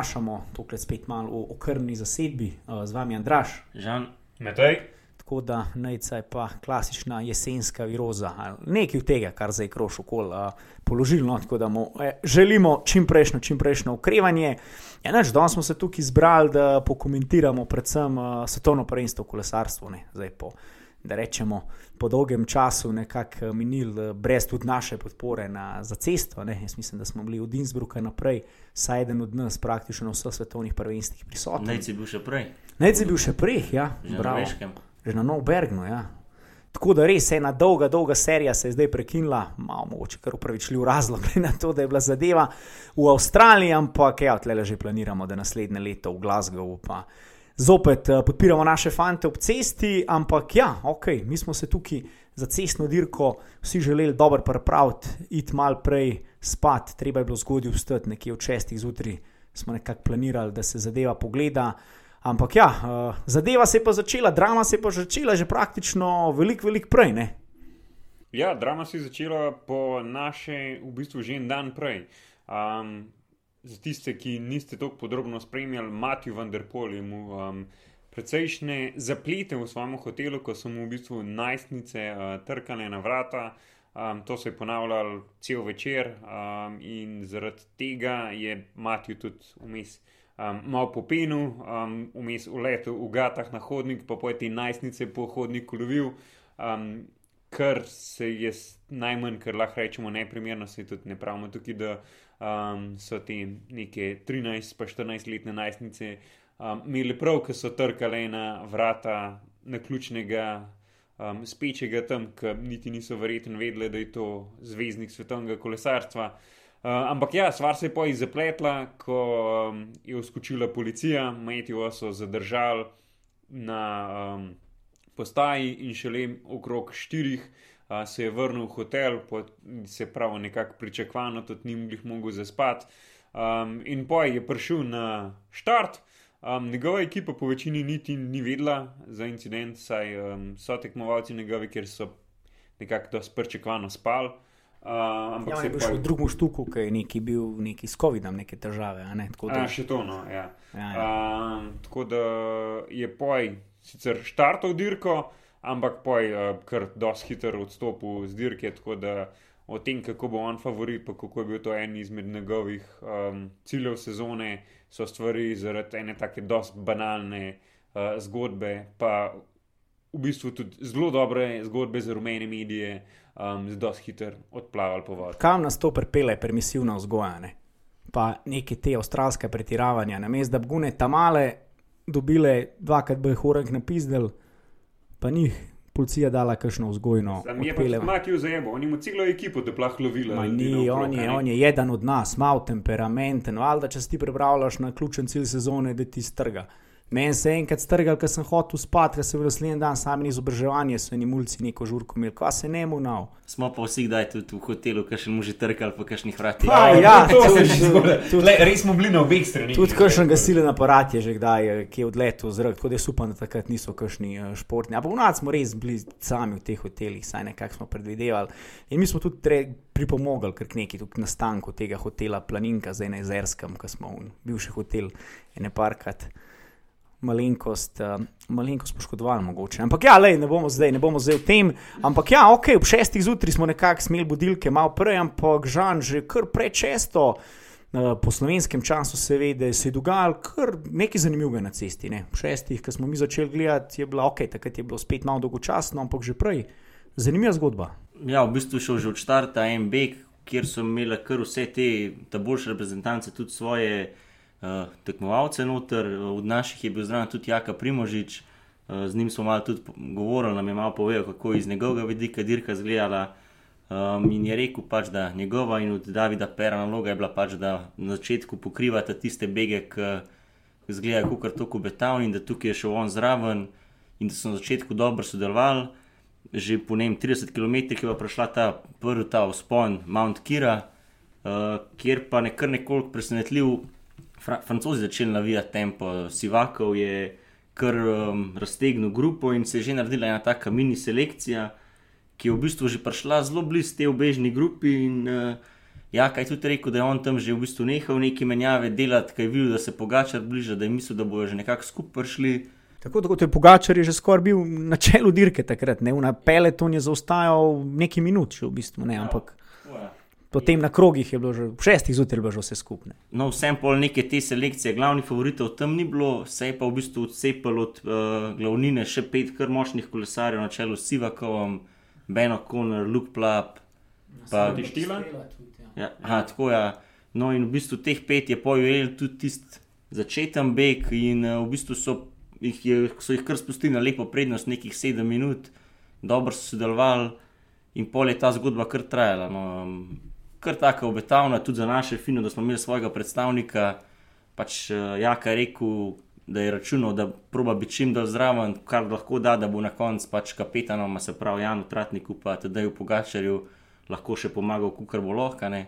vašamo, tokrat spet malo o, o krvni zasedbi, uh, z vami Andraš. Žan, Metej. Tako da najca je pa klasična jesenska viroza, nekaj od tega, kar zdaj kroš okoli uh, položilno, tako da mu eh, želimo čim prejšnjo, čim prejšnjo ukrevanje. Ja, nač, danes smo se tukaj izbrali, da pokomentiramo predvsem uh, svetovno prvenstvo v kolesarstvu, ne, zdaj po, da rečemo, po dolgem času nekako minil, uh, brez tudi naše podpore na, za cesto. Ne. Jaz mislim, da smo bili od Innsbrucka naprej, saj eden od nas praktično na vseh svetovnih prvenstvih prisotni. naj si bil še prej, Najci je bil še prej, ja, že na bravo. Veškem. Že na Novbergnu, ja. Tako da res ena dolga, dolga serija se je zdaj prekinila, malo mogoče kar upravičljiv razlog glede na to, da je bila zadeva v Avstraliji, ampak ja, tle že planiramo, da naslednje leto v Glasgowu pa zopet uh, podpiramo naše fante ob cesti, ampak ja, ok, mi smo se tukaj za cestno dirko vsi želeli dobro pripraviti, iti mal prej spat, treba je bilo zgodaj vstati nekje od šestih zjutraj, smo nekako planirali, da se zadeva pogleda. Ampak ja, uh, zadeva se je pa začela, drama se je pa začela že praktično veliko, veliko prej. Ne? Ja, drama se je začela po naše, v bistvu že en dan prej. Um, za tiste, ki niste tako podrobno spremljali, Matiju Vanderpol je mu um, precejšnje zaplete v svojem hotelu, ko so mu v bistvu najstnice uh, trkale na vrata. Um, to se je ponavljalo cel večer um, in zaradi tega je Matiju tudi vmes um, malo popenil, um, vmes uletel v gatah na hodnik, pa poje te najstnice po hodniku lovil. Um, kar se je najmanj, kar lahko rečemo, neprimerno, se tudi ne pravimo tukaj, da um, so te neke 13 pa 14 letne najstnice um, imeli prav, ker so trkale na vrata naključnega um, spečega tam, ki niti niso verjetno vedeli, da je to zvezdnik svetovnega kolesarstva. Uh, ampak ja, stvar se je pa izapletla, ko um, je uskočila policija, Metijo so zadržali na um, postaji in šele okrog štirih uh, se je vrnil v hotel, po, se pravi nekako pričakovano, tudi ni jih mogel zaspati. Um, in poj je prišel na štart. Um, njegova ekipa po večini niti ni vedela za incident, saj um, so tekmovalci njegovi, ker so nekako dosti pričakovano spali. Uh, ampak Ja, je bil še v drugem štuku, ki je neki bil neki s COVID-om, neke težave. Ne? Tako da, A, še to, no, ja. ja, ja. Um, tako da je poj sicer štartov dirko, ampak poj uh, kar dosti hitro odstopil z dirke, tako da o tem, kako bo on favorit, pa kako je bil to en izmed njegovih um, ciljev sezone, so stvari zaradi ene take dosti banalne uh, zgodbe, pa v bistvu tudi zelo dobre zgodbe za rumene medije, um, dosti hitro odplavali po vodi. Kam nas to pripelje, permisivna vzgoja? Ne? Pa neke te avstralske pretiravanja, namesto da bi gune tamale dobile dvakrat bolj horak napizdel, pa njih policija dala kakšno vzgojno. Sam je pa odpeljeva. Matiju zajebo, on ima celo ekipo, da plah lovila. Ma ni, naokrog, on je, on je eden od nas, malo temperamenten, valjda, če si ti pripravljaš na ključen cilj sezone, da ti strga. Meni se je enkrat strgal, ker sem hotel spati, ker se je v naslednji dan sami izobraževanje, so eni mulci neko žurko imeli, kva se ne mu nav. Smo pa vsi kdaj tudi v hotelu, ki še mu že trkali po kakšnih vratih. Pa ja, to se že zgodi. res smo bili na obeh stranih. Tudi kakšen gasilen aparat je že kdaj, eh, ki je odletel v zrak, tako da jaz upam, da takrat niso kakšni eh, športni. Ampak v nas smo res bili sami v teh hotelih, saj nekako smo predvidevali. In mi smo tudi tre, pripomogli k neki tudi nastanku tega hotela Planinka, zdaj na Jezerskem, ki smo v bivši hotel ene parkrat. Malenkost, uh, malenkost poškodovali, mogoče. Ampak ja, lej, ne bomo zdaj, ne bomo zdaj v tem. Ampak ja, ok, ob šestih zjutraj smo nekako smeli budilke malo prej, ampak žan že kar prečesto. Uh, po slovenskem času se ve, da se je dogajalo kar nekaj zanimivega na cesti. Ne? V šestih, ko smo mi začeli gledati, je bilo ok, takrat je bilo spet malo dolgočasno, ampak že prej. Zanimiva zgodba. Ja, v bistvu šel že od štarta en beg, kjer so imeli kar vse te boljše reprezentance, tudi svoje uh, tekmovalce noter. Od naših je bil zraven tudi Jaka Primožič, uh, z njim smo malo tudi govorili, nam je malo povedal, kako je iz njegovega vidika dirka izgledala. Um, in je rekel, pač, da njegova in od Davida Pera naloga je bila pač, da na začetku pokrivata tiste bege, ki izgledajo kot tako obetavni, in da tukaj je šel on zraven, in da so na začetku dobro sodelovali. Že po ne vem, 30 km je pa prišla ta prvi ta vzpon Mount Kira, uh, kjer pa je kar nekoliko presenetljiv. Fra Francozi začeli navijati tempo, Sivakov je kar um, raztegnil grupo in se je že naredila ena taka mini selekcija, ki je v bistvu že prišla zelo blizu te obežni grupi in uh, Ja, kaj tudi rekel, da je on tam že v bistvu nehal neki menjave delati, kaj je videl, da se pogačar bliža, da je mislil, da bojo že nekako skupaj prišli. Tako da je Pogačar je že skoraj bil na čelu dirke takrat, ne, na peleton je zaostajal nekaj minut, še v bistvu, ne, ampak Ja. Potem na krogih je bilo že, v šestih zjutraj je bilo že vse skupne. No, vsem pol neke te selekcije, glavnih favoritov tam ni bilo, se je pa v bistvu odcepil od uh, glavnine še pet kar močnih kolesarjev na čelu s Sivakovom, Ben O'Connor, Luke Plap. Pa, Ti štila? ja, aha, tako ja. No, in v bistvu teh pet je pojel tudi tisti začeten beg, in uh, v bistvu so jih, je, so jih kar spustili na lepo prednost, nekih sedem minut, dobro so sodelovali, in pol je ta zgodba kar trajala. No, um, kar tako obetavna, tudi za naše fino, da smo imeli svojega predstavnika. Pač uh, Jaka rekel, da je računal, da proba biti čim bolj zraven, kar lahko da, da bo na koncu pač kapetanom, se pravi Janu Tratniku, pa tudi v Pogačarju, lahko še pomagal, kar bo lahko. ne.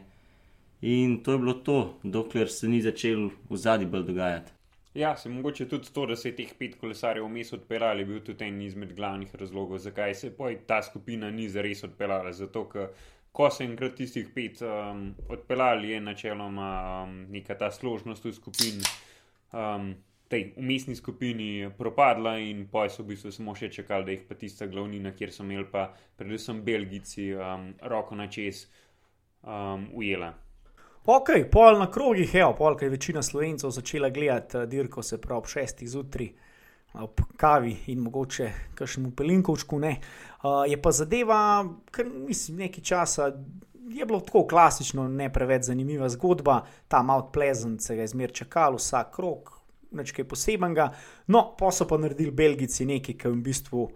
In to je bilo to, dokler se ni začel v zadnji bolj dogajati. Ja, se mogoče tudi to, da se je teh pet kolesarjev vmes odpeljali, je bil tudi en izmed glavnih razlogov, zakaj se ta skupina ni zares odpeljala. Zato, ker ko se enkrat tistih pet um, odpeljali, je načeloma um, neka ta složnost v skupini, um, tej umestni skupini propadla in poj so v bistvu samo še čakali, da jih pa tista glavnina, kjer so imeli pa predvsem Belgici um, roko na čez um, ujela. Ok, pol na krogih, evo, pol, ker je večina slovencev začela gledati eh, dirko, se pravi ob šestih zjutraj, ob kavi in mogoče kakšnemu pelinkovčku, ne. Uh, je pa zadeva, ker mislim, nekaj časa je bilo tako klasično, ne preveč zanimiva zgodba, ta Mount Pleasant se je zmer čakal, vsak krok, nič kaj posebenega. No, pa so pa naredili Belgici nekaj, kar v bistvu.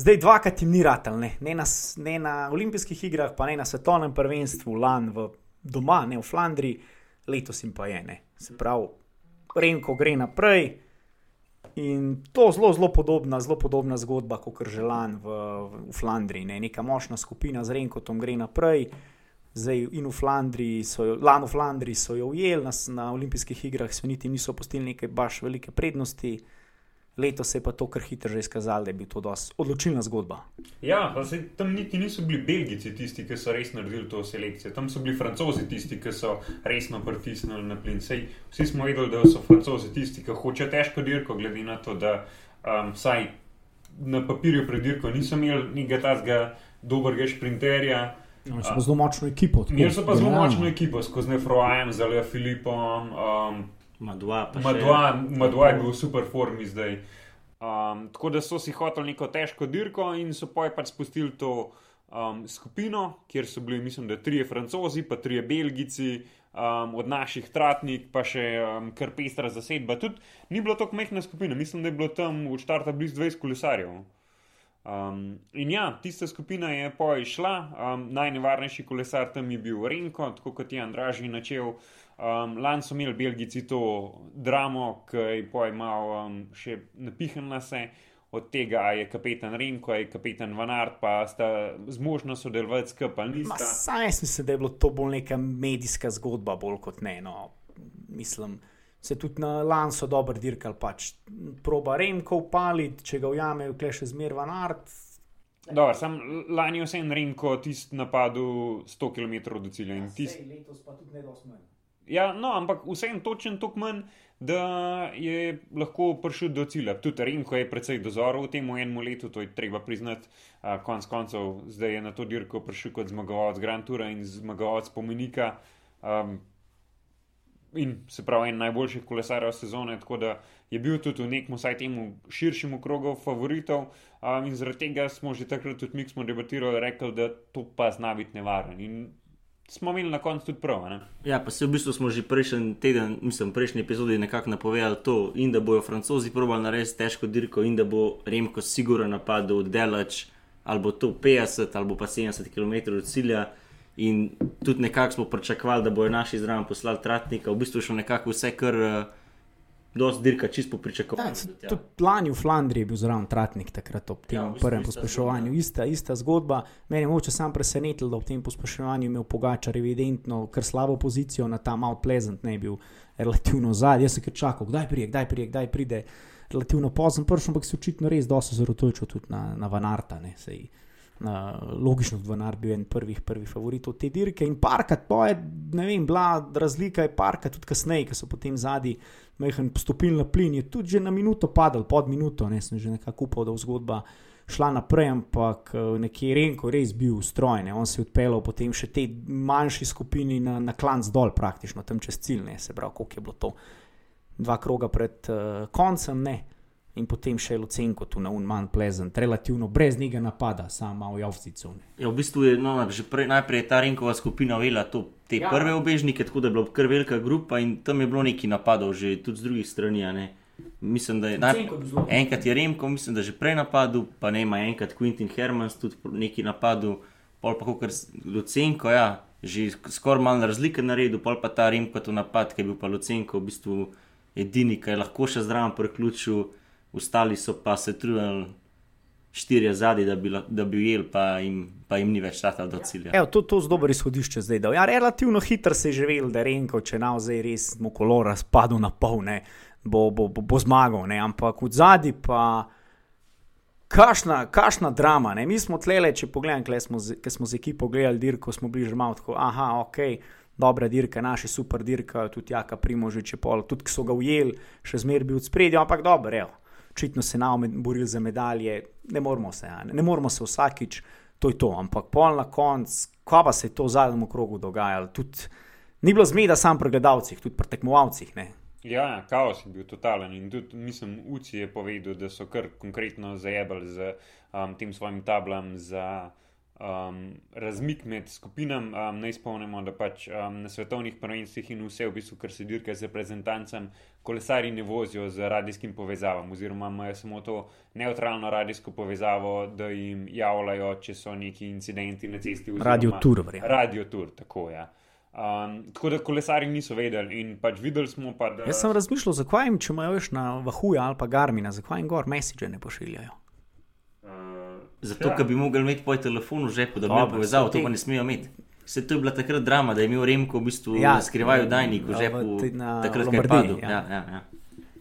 Zdaj dvakrat jim ni ratal, ne. Ne, na, ne na olimpijskih igrah, pa ne na svetovnem prvenstvu, lan v doma, ne v Flandriji, letos jim pa je ne. Se pravi, Renko gre naprej in to zelo, zelo podobna, zelo podobna zgodba kot že lan v, v Flandriji. Ne. Neka močna skupina z Renkotom gre naprej. Zdaj in v Flandriji, so jo, lani v Flandriji so jo ujeli, na, s- na olimpijskih igrah so niti niso postili neke baš velike prednosti. Letos se je pa to kar hitro že izkazalo, da je bil to odločilna zgodba. Ja, pa se tam niti niso bili Belgici tisti, ki so res naredili to selekcijo. Tam so bili Francozi tisti, ki so resno pritisnili na plin. Sej, vsi smo vedeli, da so Francozi tisti, ki hočejo težko dirko, glede na to, da um, saj na papirju pred dirko niso imeli nekega tazga dobrega šprinterja. No, so pa zelo močno ekipo. Imeli so pa zelo močno ekipo, skozi Nefroajem, z Leo Filipom. Um, Ma dva, pa še. Madua, Madua je bil v super formi zdaj. Um, tako da so si hoteli neko težko dirko in so poj pač spustili to um, skupino, kjer so bili, mislim, da trije francozi, pa trije belgici, um, od naših tratnik, pa še um, kar pestra zasedba. Tudi ni bilo tako mehna skupina, mislim, da je bilo tam od štarta blizu 20 kolesarjev. Um, in ja, tista skupina je poj šla, um, najnevarnejši kolesar tam je bil Renko, tako kot je Andraži načel. Um, Lani so imeli Belgici to dramo, ki je poj malo um, še napihnila se. Od tega je kapetan Renko, a je kapetan Vanart, pa sta zmožna sodelovati skupaj. Sam jaz mislim, da je bilo to bolj neka medijska zgodba, bolj kot ne. No. Mislim, se tudi na lan so dobro dirkali, pač proba Remko upaliti, če ga ujamejo, kle še zmer van art. Dobro, sam lani je vse en Renko tisti napadel 100 km do cilja in tisti. letos pa tudi ne dosti manj. Ja, no, ampak vseeno točen tok manj, da je lahko prišel do cilja. Tudi Renko je precej dozorov v tem enem letu, to je treba priznati. Konc koncev, zdaj je na to dirko prišel kot zmagovalec Grand Toura in zmagovalec pomenika. Um, in se pravi, en najboljših kolesarjev sezone, tako da je bil tudi v nekem, vsaj temu širšemu krogu favoritov. Um, in zaradi tega smo že takrat, tudi mi, smo debatirali, rekli, da to pa zna biti nevaren. In smo imeli na koncu tudi prav. Ne? Ja, pa se v bistvu smo že prejšnji teden, mislim, prejšnji epizodi nekako napovedali to, in da bojo francozi probali narediti težko dirko, in da bo Remko sigurno napadel Delač, ali bo to 50 ali pa 70 km od cilja. In tudi nekako smo pričakovali, da bojo naši zraven poslali tratnika, v bistvu še nekako vse, kar uh, dosti dirka, čisto Da, pričakovali. tudi lani v Flandriji je bil zraven Tratnik takrat ob tem Ja, ja, v bistvu prvem pospeševanju. Ista, ista zgodba. Mene je mogoče sam presenetil, da v tem pospeševanju imel Pogačar evidentno kar slabo pozicijo na ta Mount Pleasant, ne je bil relativno zadnji. Jaz sem kar čakal, kdaj pride, kdaj pride, kdaj pride. Relativno pozno prišel, ampak se očitno res dosto zarotočil tudi na, na Vanarta. Ne, sej. logično, da je bil en prvih, prvih favoritov te dirke in parkat, to je, ne vem, bila razlika je parkat tudi kasneje, ki so potem zadnji mehen stopili na plin, je tudi že na minuto padal, pod minuto, ne sem že nekako upal, da v zgodba šla naprej, ampak eh, nekje Renko res bil ustrojen, on se je odpeljal potem še te manjši skupini na, na klanc dol praktično, tam čez cilj, ne se pravi, koliko je bilo to. Dva kroga pred uh, koncem, ne, in potem še Lucenko tu na un manj plezen, relativno brez njega napada, samo malo javcico. Ja, v bistvu je no, že prej, najprej ta Renkova skupina vela to, te ja. prve obežnike, tako da je bila kar velika grupa in tam je bilo neki napadov, že tudi z drugih strani. Mislim, da je naj... enkrat je Remko, mislim, da je že prej napadel, pa ne ima enkrat Quentin Hermans tudi neki napadel, pol pa kar Lucenko, ja, že skoraj malo razlike naredil, pol pa ta Remko to napad, ki je bil pa Lucenko v bistvu edini, ki je lahko še zdravo priključil ostali so pa se trudili štirje zadnji, da, da bi ujeli, pa, pa jim ni več šata do cilja. Evo, to je dobro izhodišče zdaj. Ja, relativno hitro se je že vedel, da Renko, če na zdaj res mu kolo razpadlo na pol, ne, bo, bo, bo, bo zmagal. Ne. Ampak v zadnji pa. Kašna, kašna drama, ne? mi smo tlele, če pogledam, kaj smo, smo z ekipo gledali, dirko smo bili že malo tako, aha, ok, dobra dirka, naši super dirka, tudi jaka primožič je pol, tudi so ga ujeli, še zmeraj bil v spredju, ampak dobro, evo očitno se nam borili za medalje, ne moramo se, ne, ne moramo se vsakič, to je to. Ampak pol na koncu, ko pa se je to v zadnjem krogu dogajalo, tudi ni bilo zmeda sam pri gledalcih, tudi pri tekmovalcih. Ne. Ja, ja, kaos je bil totalen in tudi, mislim, Uci je povedal, da so kar konkretno zajebali z um, tem svojim tablam za um, razmik med skupinami. Um, ne spomnimo, da pač um, na svetovnih prvenstvih in vse, v bistvu, kar se dirka z reprezentancem, kolesari ne vozijo z radijskim povezavam, oziroma imajo samo to neutralno radijsko povezavo, da jim javljajo, če so neki incidenti na cesti. Radio tur, verjamem. Radio tur, tako je. Ja. Um, tako da kolesari niso vedeli in pač videli smo. Pa, da... Jaz sem razmišljal, zakaj jim, če imajo več na Vahuju ali pa Garmina, zakaj jim gor message ne pošiljajo. Zato, ja. ker bi mogli imeti tvoj telefon v žepu, da bi lahko povezal, to pa ne smejo imeti. Se to je bila takrat drama, da je imel Remko v bistvu ja, skrivaj dajnik v žepu, takrat, ko je padel. Ja. Ja, ja, ja.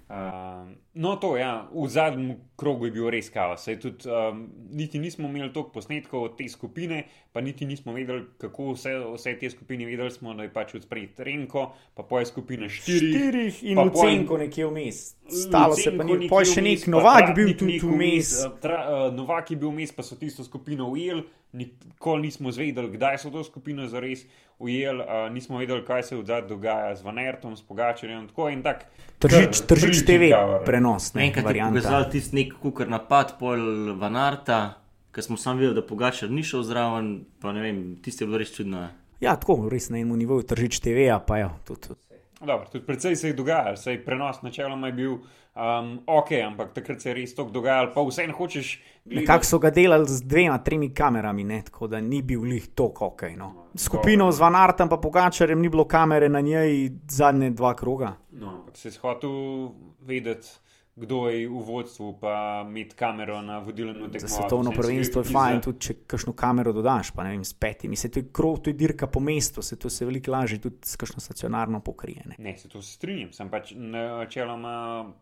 Uh, no, to je, ja, v zadnjem krogu je bil res kaos. Tudi, um, niti nismo imeli toliko posnetkov od te skupine, pa niti nismo vedeli, kako vse, vse te skupine videli. Smo, da je pač odsprejet Renko, pa poje skupina štirih. Štirih in Lucenko nekje vmes. Stalo se pa ni, pa še nek Novak bil tudi vmes. Uh, Novak je bil vmes, pa so tisto skupino ujeli nikoli nismo zvedeli, kdaj so to skupino zares ujeli, uh, nismo vedeli, kaj se v zadnjem dogaja z Vanertom, s Pogačarjem. Tržič, tržič TV, prenos. Enkrat je pokazal tisti nek kukar napad, pol Vanarta, ker smo sami videli, da Pogačar ni šel zraven, pa ne vem, tisti je bilo res čudno. Ja, tako, res na enem nivoju, tržič TV, pa ja, tudi. Dobro, tudi predvsej se je dogajalo, sej prenos načeloma je bil um, ok, ampak takrat se je res to dogajalo, pa vseeno hočeš. Nekako so ga delali z dvema, tremi kamerami, ne? tako da ni bil lih to ok. No. Skupino z Vanartom pa Pogačarjem ni bilo kamere na njej zadnje dva kroga. No, ampak se je hotel vedeti kdo je v vodstvu, pa imeti kamero na vodilnem tekmovanju. Za svetovno prvenstvo je fajn, tudi če kakšno kamero dodaš, pa ne vem, s petimi. Se to je krov, to je dirka po mestu, se to se veliko lažje tudi s kakšno stacionarno pokrije. Ne, ne se to strinjam, sem pač načeloma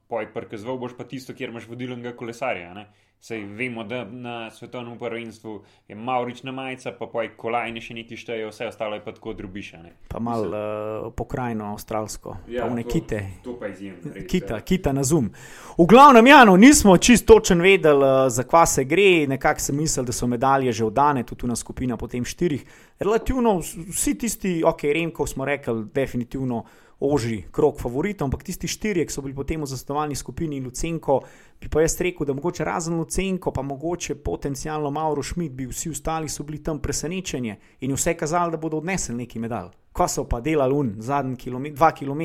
poj prkazoval, boš pa tisto, kjer imaš vodilnega kolesarja. Ne? Sej vemo, da na svetovnem prvenstvu je Maurična majica, pa poj kolajne še neki štejejo, vse ostalo je pa tako drubišane. Pa malo uh, pokrajino avstralsko, ja, pa nekite. To, to pa izjemno. Kita, ja. kita na zum. V glavnem, ja, no, nismo čisto točen vedeli, uh, za kva se gre, nekako sem mislil, da so medalje že oddane, tudi na skupina potem štirih. Relativno vsi tisti, ok, Remko smo rekli, definitivno oži krok favoritov, ampak tisti štirje, ki so bili potem v zastovalni skupini Lucenko, bi pa jaz rekel, da mogoče razen Lucenko, pa mogoče potencialno Mauro Šmit, bi vsi ostali so bili tam presenečeni in vse kazali, da bodo odnesli neki medalj. Ko so pa delali un, zadnji kilomet, dva km,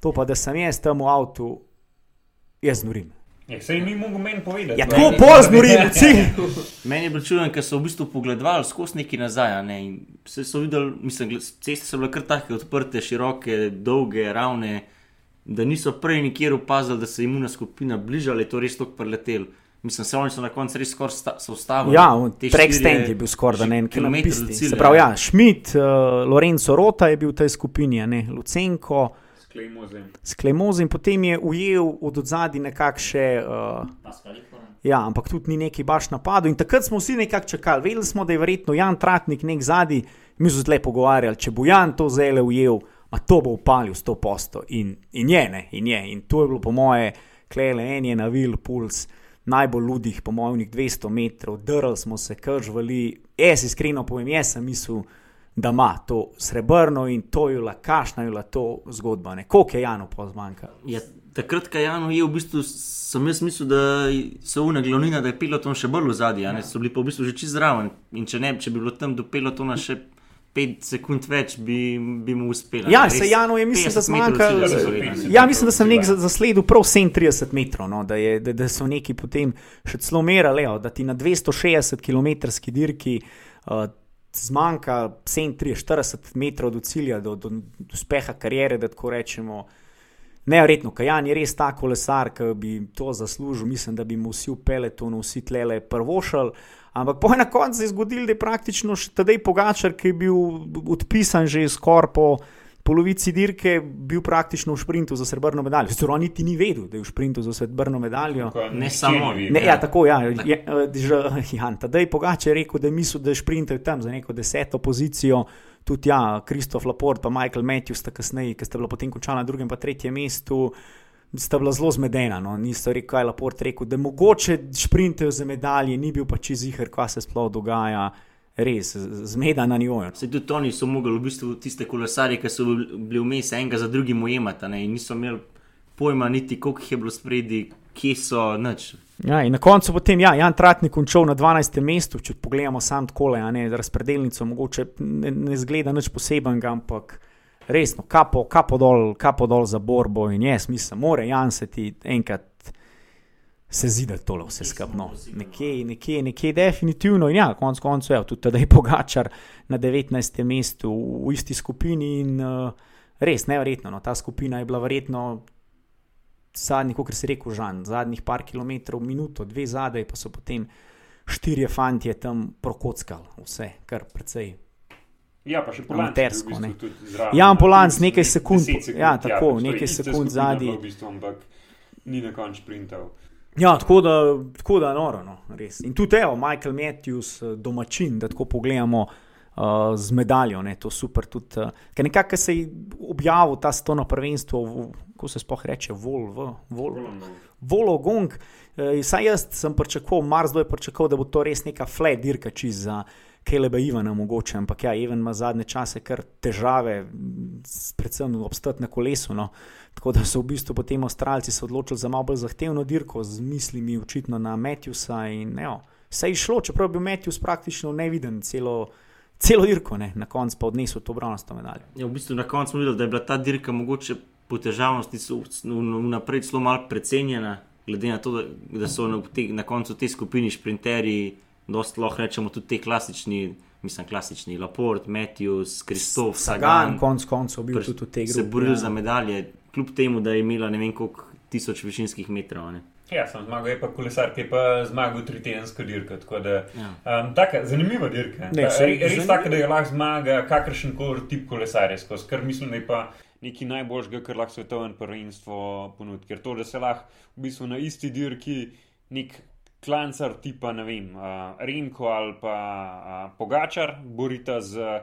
to pa da sem jaz tam v avtu, jaz norim. Sej ni mogel meni povedati. Ja, tako pozno reči. Meni je bilo čudno, ker so v bistvu pogledovali skozi neki nazaj. Ne? Se so videli, mislim, ceste so bile kar tako odprte, široke, dolge, ravne, da niso prej nikjer opazili, da se jim una skupina bližala, je to res tako preletel. Mislim, se oni so na koncu res skoraj sta, ustavili. Ja, prek stend je bil skoraj da ne en kilometr. Se pravi, ja, Schmidt, uh, Lorenzo Rota je bil v tej skupini, ne Lucenko. S Klemozem, in potem je ujel od odzadi nekakšne. Uh, ja, ampak tudi ni neki baš napadel. In takrat smo vsi nekako čakali, vedeli smo, da je verjetno Jan Tratnik nek zadnji, mi smo se tle pogovarjali, če bo Jan to zele ujel, a to bo upalil sto posto. In, in je, ne, in je. In to je bilo po moje, klele en je navil puls. Najbolj ludih, po mojem, 200 metrov, drl smo se, kržvali. Jaz iskreno povem, jaz sem mislil, da ima to srebrno in to je bila kašna, je bila to zgodba. Koliko je Janu pozmanjka? Ja, takrat, ko Janu je v bistvu, sem jaz mislil, da so une glavnina, da je peloton še bolj v zadnji, ja. so bili pa v bistvu že čez zraven. In če ne, če bi bilo tam do pelotona še. 5 sekund več bi, bi mu uspelo. Ja, se Janu je mislil, da zmanjka. Ja, mislim, da sem nek zasledil prav 37 metrov, no, da, je, da, da so neki potem še celo merali, da ti na 260 km dirki uh, zmanjka 37-40 metrov do cilja, do, do, do uspeha karijere, da tako rečemo. Neverjetno, Kajan je res ta kolesar, ki bi to zaslužil, mislim, da bi mu vsi v peletonu, vsi tlele prvošali. Ampak po enem koncu se je zgodilo, da je praktično še tedaj Pogačar, ki je bil odpisan že skoraj po polovici dirke bil praktično v sprintu za srebrno medaljo. Zelo niti ni vedel, da je v sprintu za srebrno medaljo. Ne samo vi. Ne, ja, tako ja. Je, že, ja Tadej Pogače je rekel, da je mislil, da je sprinter tam za neko deseto pozicijo. Tudi ja, Kristof Laport in Michael Matthews sta kasneje, ki sta bila potem končala na drugem in tretjem mestu. Sta bila zelo zmedena, no. niso rekli, kaj je Laport rekel, da mogoče sprinter za medalje, ni bil pa čez jih, kaj se sploh dogaja res zmeda na njo. Se tudi oni so mogli v bistvu tiste kolesarje, ki so bili vmes enega za drugim ujemati in niso imeli pojma niti, koliko jih je bilo spredi, kje so noč. Ja, na koncu potem, ja, Jan Tratnik končal na 12. mestu, če pogledamo sam tako, ja, ne razpredelnico, mogoče ne, ne zgleda nič posebenega, ampak resno, kapo, kapo, dol, kapo dol za borbo in jaz mislim, mora Jan se ti enkrat se zide tole vse skupno. Nekje, nekje, nekje, definitivno. In ja, konec koncev je tudi tedaj Pogačar na 19. mestu v isti skupini in uh, res nevrjetno. No, ta skupina je bila verjetno. Zadnji, kot se reče, žan, zadnjih par kilometrov, minuto, dve zadaj, pa so potem štirje fanti tam prokockali, vse, kar precej. Ja, pa še polantersko. V bistvu ja, polanc, nekaj sekund, sekund, ja, tako, ja, nekaj sekund zadnji. V bistvu, ampak ni na koncu sprintal. Ja, tako da, tako da noro, no, res. In tudi, evo, Michael Matthews, eh, domačin, da tako pogledamo uh, z medaljo, ne, to super. Tudi, uh, ker nekako se je objavil ta stono prvenstvo, kako se spoh reče, vol, v, vol, volo gong. Uh, saj jaz sem pričakoval, Mars je pričakoval, da bo to res neka flat dirka čez za. Keleba Ivana mogoče, ampak ja, Ivan ima zadnje čase kar težave, predvsem obstati na kolesu. No. Tako da so v bistvu potem Avstralci se odločili za malo bolj zahtevno dirko, z mislimi očitno na Matthewsa. In ne, vse je šlo, čeprav je bil Matthews praktično neviden celo, celo dirko, ne. na koncu pa odnesel to bronasto medaljo. Ja, v bistvu na koncu smo videli, da je bila ta dirka mogoče po težavnosti vnaprej zelo malo precenjena, glede na to, da, da so na, te, na koncu te skupini šprinterji, dosta lahko rečemo tudi te klasični mislim, klasični Laport, Matthews, Kristof, Sagan. Konec koncev bil tudi v tej grupi. Se boril ja. za medalje, kljub temu, da je imela ne vem koliko tisoč višinskih metrov. Ne. Ja, sem zmagal, je pa kolesar, ki je pa zmagal tri tedensko dirko. Ja. Um, taka, zanimiva dirka. Ne, Ta, res tako, da je lahko zmaga kakršen koli tip kolesarja, ker mislim, da je pa nekaj najboljšega, kar lahko svetovno prvenstvo ponudi. Ker to, da se lahko v bistvu na isti dirki nek klancar tipa, ne vem, uh, Renko ali pa uh, Pogačar, borita z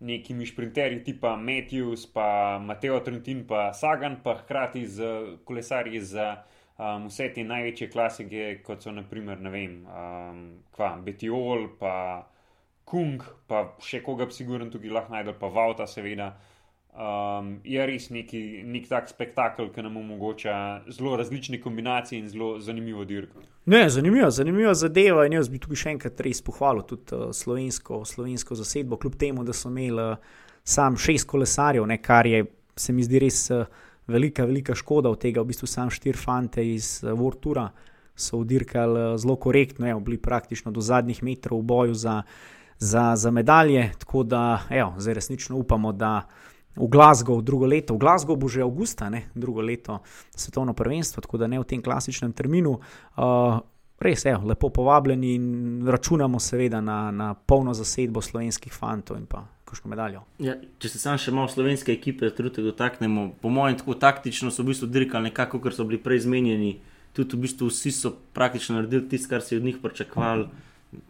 nekimi šprinterji tipa Matthews, pa Mateo Trentin, pa Sagan, pa hkrati z kolesarji za um, vse te največje klasike, kot so naprimer, ne vem, um, kva, Betiol, pa Kung, pa še koga bi sigurno tukaj lahko najdel, pa Vauta, seveda um, je res neki, nek tak spektakel, ki nam omogoča zelo različne kombinacije in zelo zanimivo dirko. Ne, zanimivo, zanimivo zadeva. In jaz bi tukaj še enkrat res pohvalil tudi uh, slovensko, slovensko zasedbo, kljub temu, da so imeli uh, sam šest kolesarjev, ne, kar je, se mi zdi res uh, velika, velika škoda od tega. V bistvu sam štiri fante iz uh, Vortura so udirkali uh, zelo korektno, evo, bili praktično do zadnjih metrov v boju za, za, za medalje. Tako da, evo, zdaj resnično upamo, da v Glasgow drugo leto. V Glasgow bo že avgusta, ne? drugo leto svetovno prvenstvo, tako da ne v tem klasičnem terminu. Uh, res je, lepo povabljeni in računamo seveda na, na polno zasedbo slovenskih fantov in pa kakšno medaljo. Ja, če se sam še malo slovenske ekipe trenutek dotaknemo, po mojem, tako taktično so v bistvu dirkali nekako, ker so bili prej zmenjeni. Tudi v bistvu vsi so praktično naredili tisto, kar si od njih pričakovali.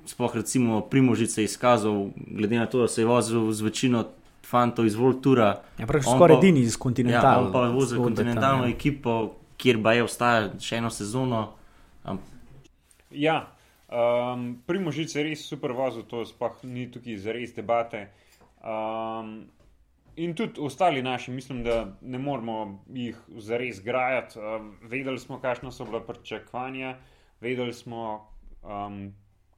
Sploh recimo Primožice je izkazal, glede na to, da se je vozil z večino fantov iz Voltura. Ja, skoraj edini iz kontinentalne. Ja, pa je vozil kontinentalno ekipo, kjer ba je ostala še eno sezono. Um, ja, um, Primožic je res super vozil, to sploh ni tukaj za res debate. Um, in tudi ostali naši, mislim, da ne moramo jih zares grajati. Um, vedeli smo, kakšno so bila pričakovanja, vedeli smo, um,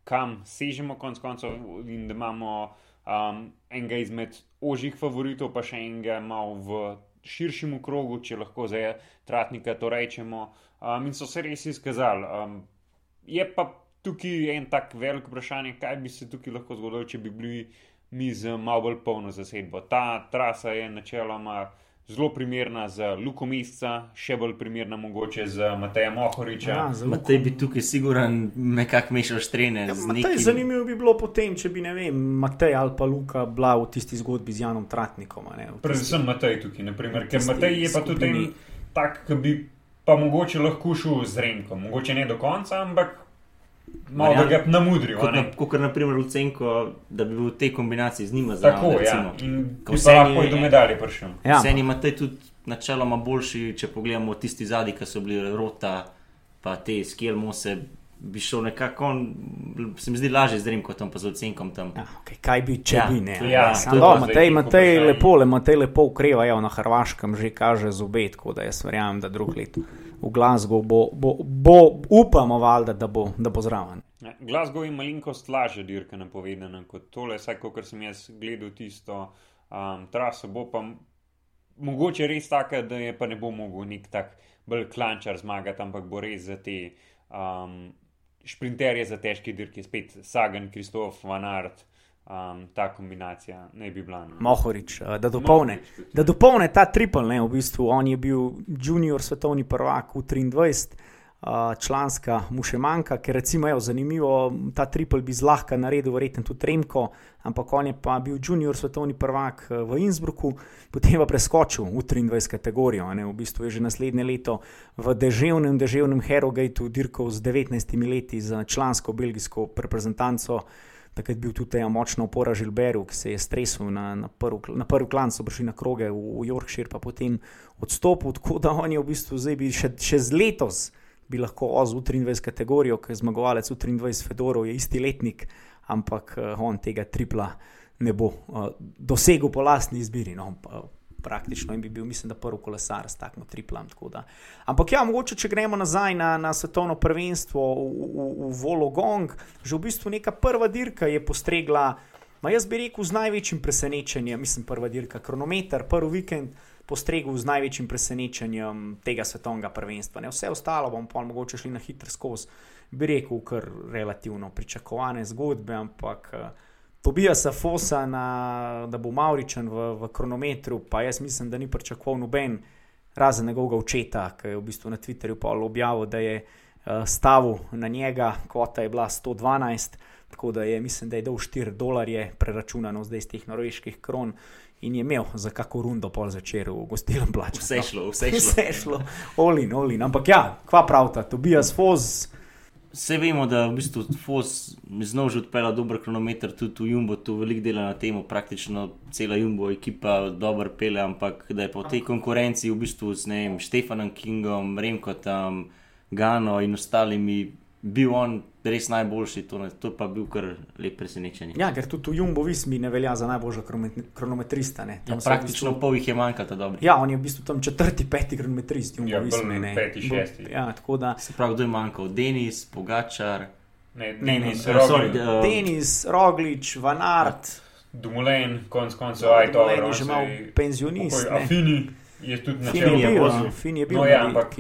kam sežemo, konc koncev, in da imamo um, enega izmed ožjih favoritov, pa še enega malo v širšem krogu, če lahko za Tratnika to rečemo. Um, in so se res izkazali. Um, je pa tukaj en tak velik vprašanje, kaj bi se tukaj lahko zgodilo, če bi bili mi z malo bolj polno zasedbo. Ta trasa je načeloma zelo primerna za Luko Misca, še bolj primerna mogoče za Mateja Mohoriča. Ja, Matej bi tukaj siguran nekako mešal štrene. Ja, nekim... Zanimivo bi bilo potem, če bi, ne vem, Matej ali pa Luka bila v tisti zgodbi z Janom Tratnikom. Predvsem Matej tukaj, naprimer, ker Matej je pa tudi en tak, ki bi pa mogoče lahko šel z Renkom, mogoče ne do konca, ampak Malo da ga namudrijo. Kot, na, kot naprimer v Cenku, da bi bil v tej kombinaciji z njima zelo podoben. Ja. Ko se lahko do medalje prišel. Ja. Vse ima te tudi načeloma boljši, če pogledamo tisti zadnji, ki so bili rota, pa te skelmose. Bi šel nekako, se mi zdi lažje z Rim, kot tam pa z ocenkom. Ja, okay, kaj bi, če ja. bi ne? Ja, no, Matej, Matej lepo, le Matej lepo ukreva, ja, na Hrvaškem že kaže zobet, tako da jaz verjamem, da drug let v Glasgow bo, bo, bo upamo, valda, da, bo, da bo zraven. Ja, Glasgow je malenkost lažje dirka napovedana kot tole, vsaj kot sem jaz gledal tisto um, traso, bo pa mogoče res taka, da je pa ne bo mogel nek tak bolj klančar zmagati, ampak bo res za te um, šprinterje za težke dirke, spet Sagan, Kristof, Van Art um, ta kombinacija ne bi bila. No. Mohorič, uh, da dopolne. Da dopolne ta triple, ne, v bistvu on je bil junior svetovni prvak v 23. Članska mu še manjka, ker recimo je zanimivo, ta triple bi zlahka naredil, verjetno tudi Remko, ampak on je pa bil junior svetovni prvak uh, v Innsbrucku, potem pa preskočil v 23 kategorijo, ne, v bistvu je že naslednje leto v deževnem, deževnem Herogateu dirkal z 19 leti za člansko belgijsko reprezentanco takrat bil tudi močna opora Žilberu, ki se je stresel na, na, prv, na prvi klan, so prišli na kroge v, v Yorkshire, pa potem odstopil, tako da on je v bistvu zdaj bi še, še z letos bi lahko ozil v 23 kategorijo, ker zmagovalec v 23 Fedorov, je isti letnik, ampak uh, on tega tripla ne bo uh, dosegel po lastni izbiri. No, praktično in bi bil, mislim, da prvi kolesar s takim triplom. Ampak ja, mogoče, če gremo nazaj na, na svetovno prvenstvo v, v, v Vologong, že v bistvu neka prva dirka je postregla, ma jaz bi rekel, z največjim presenečenjem, mislim, prva dirka, kronometer, prvi vikend. Postregel z največjim presenečenjem tega svetovnega prvenstva. Ne? Vse ostalo bomo pa mogoče šli na hitro skozi, bi rekel, kar relativno pričakovane zgodbe, ampak uh, Tobija Safosa, na, da bo Mauričen v, v kronometru, pa jaz mislim, da ni pričakoval noben, razen njegovega očeta, ki je v bistvu na Twitterju objavil, da je uh, stavil na njega, kvota je bila 112, tako da je, mislim, da je dal 4 dolarje, preračunano zdaj iz teh norveških kron. In je imel za kako rundo pol začer v gostilnem plaču. Vse šlo, vse šlo. Vse šlo, olin, olin. Ampak ja, kva pravta, Tobijas Foz. Vse vemo, da v bistvu Fos znova že odpela dober kronometer, tudi v Jumbo tu veliko dela na tem, praktično cela Jumbo ekipa dobro pele, ampak da je po tej konkurenci v bistvu s vem, Stefanom Kingom, Remkotom, Gano in ostalimi bil on res najboljši, to, ne, to pa bil kar lep presenečenje. Ja, ker tudi v Jumbo Vismi ne velja za najboljša kronometrista. Ja, praktično v bistvu, pol jih je manjkalo dobro. Ja, on je v bistvu tam četrti, peti kronometrist. Ja, Vismi, ne peti, šesti. Ja, tako da. Se pravi, kdo je manjkal? Denis, Pogačar. Ne, ne, ne, ne, sorry, uh, Denis, Roglič, Vanart. Dumulen, konc koncev, aj to. Je že malo penzionist. Afini je tudi na čelu. Fini je bil. No, ja, ampak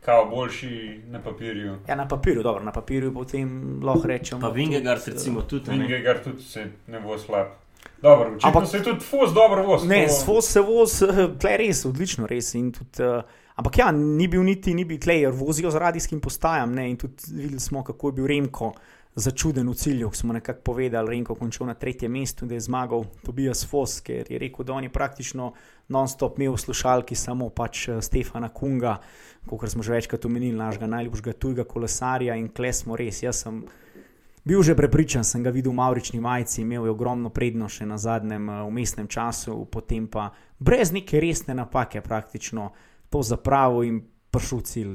kao boljši na papirju. Ja, na papirju, dobro, na papirju potem lahko rečemo. Pa Vingegard, recimo, tudi. Vingegard tudi se ne bo slab. Dobro, ampak se tudi Fos dobro vozi. Ne, to... Fos se vozi, tle res, odlično res. Tudi, uh, Ampak ja, ni bil niti, ni bil tleh, vozijo z radijskim postajam. Ne? In tudi videli smo, kako je bil Remko začuden v cilju. Smo nekako povedali, Remko končal na tretjem mestu, da je zmagal Tobias Fos, ker je rekel, da on je praktično non-stop imel slušalki samo pač eh, Stefana Kunga, kot smo že večkrat omenili, našega najljubšega tujega kolesarja in kle smo res. Jaz sem bil že prepričan, sem ga videl v Maurični majici, imel je ogromno prednost še na zadnjem eh, umestnem času, potem pa brez neke resne napake praktično to zapravil in prišel cilj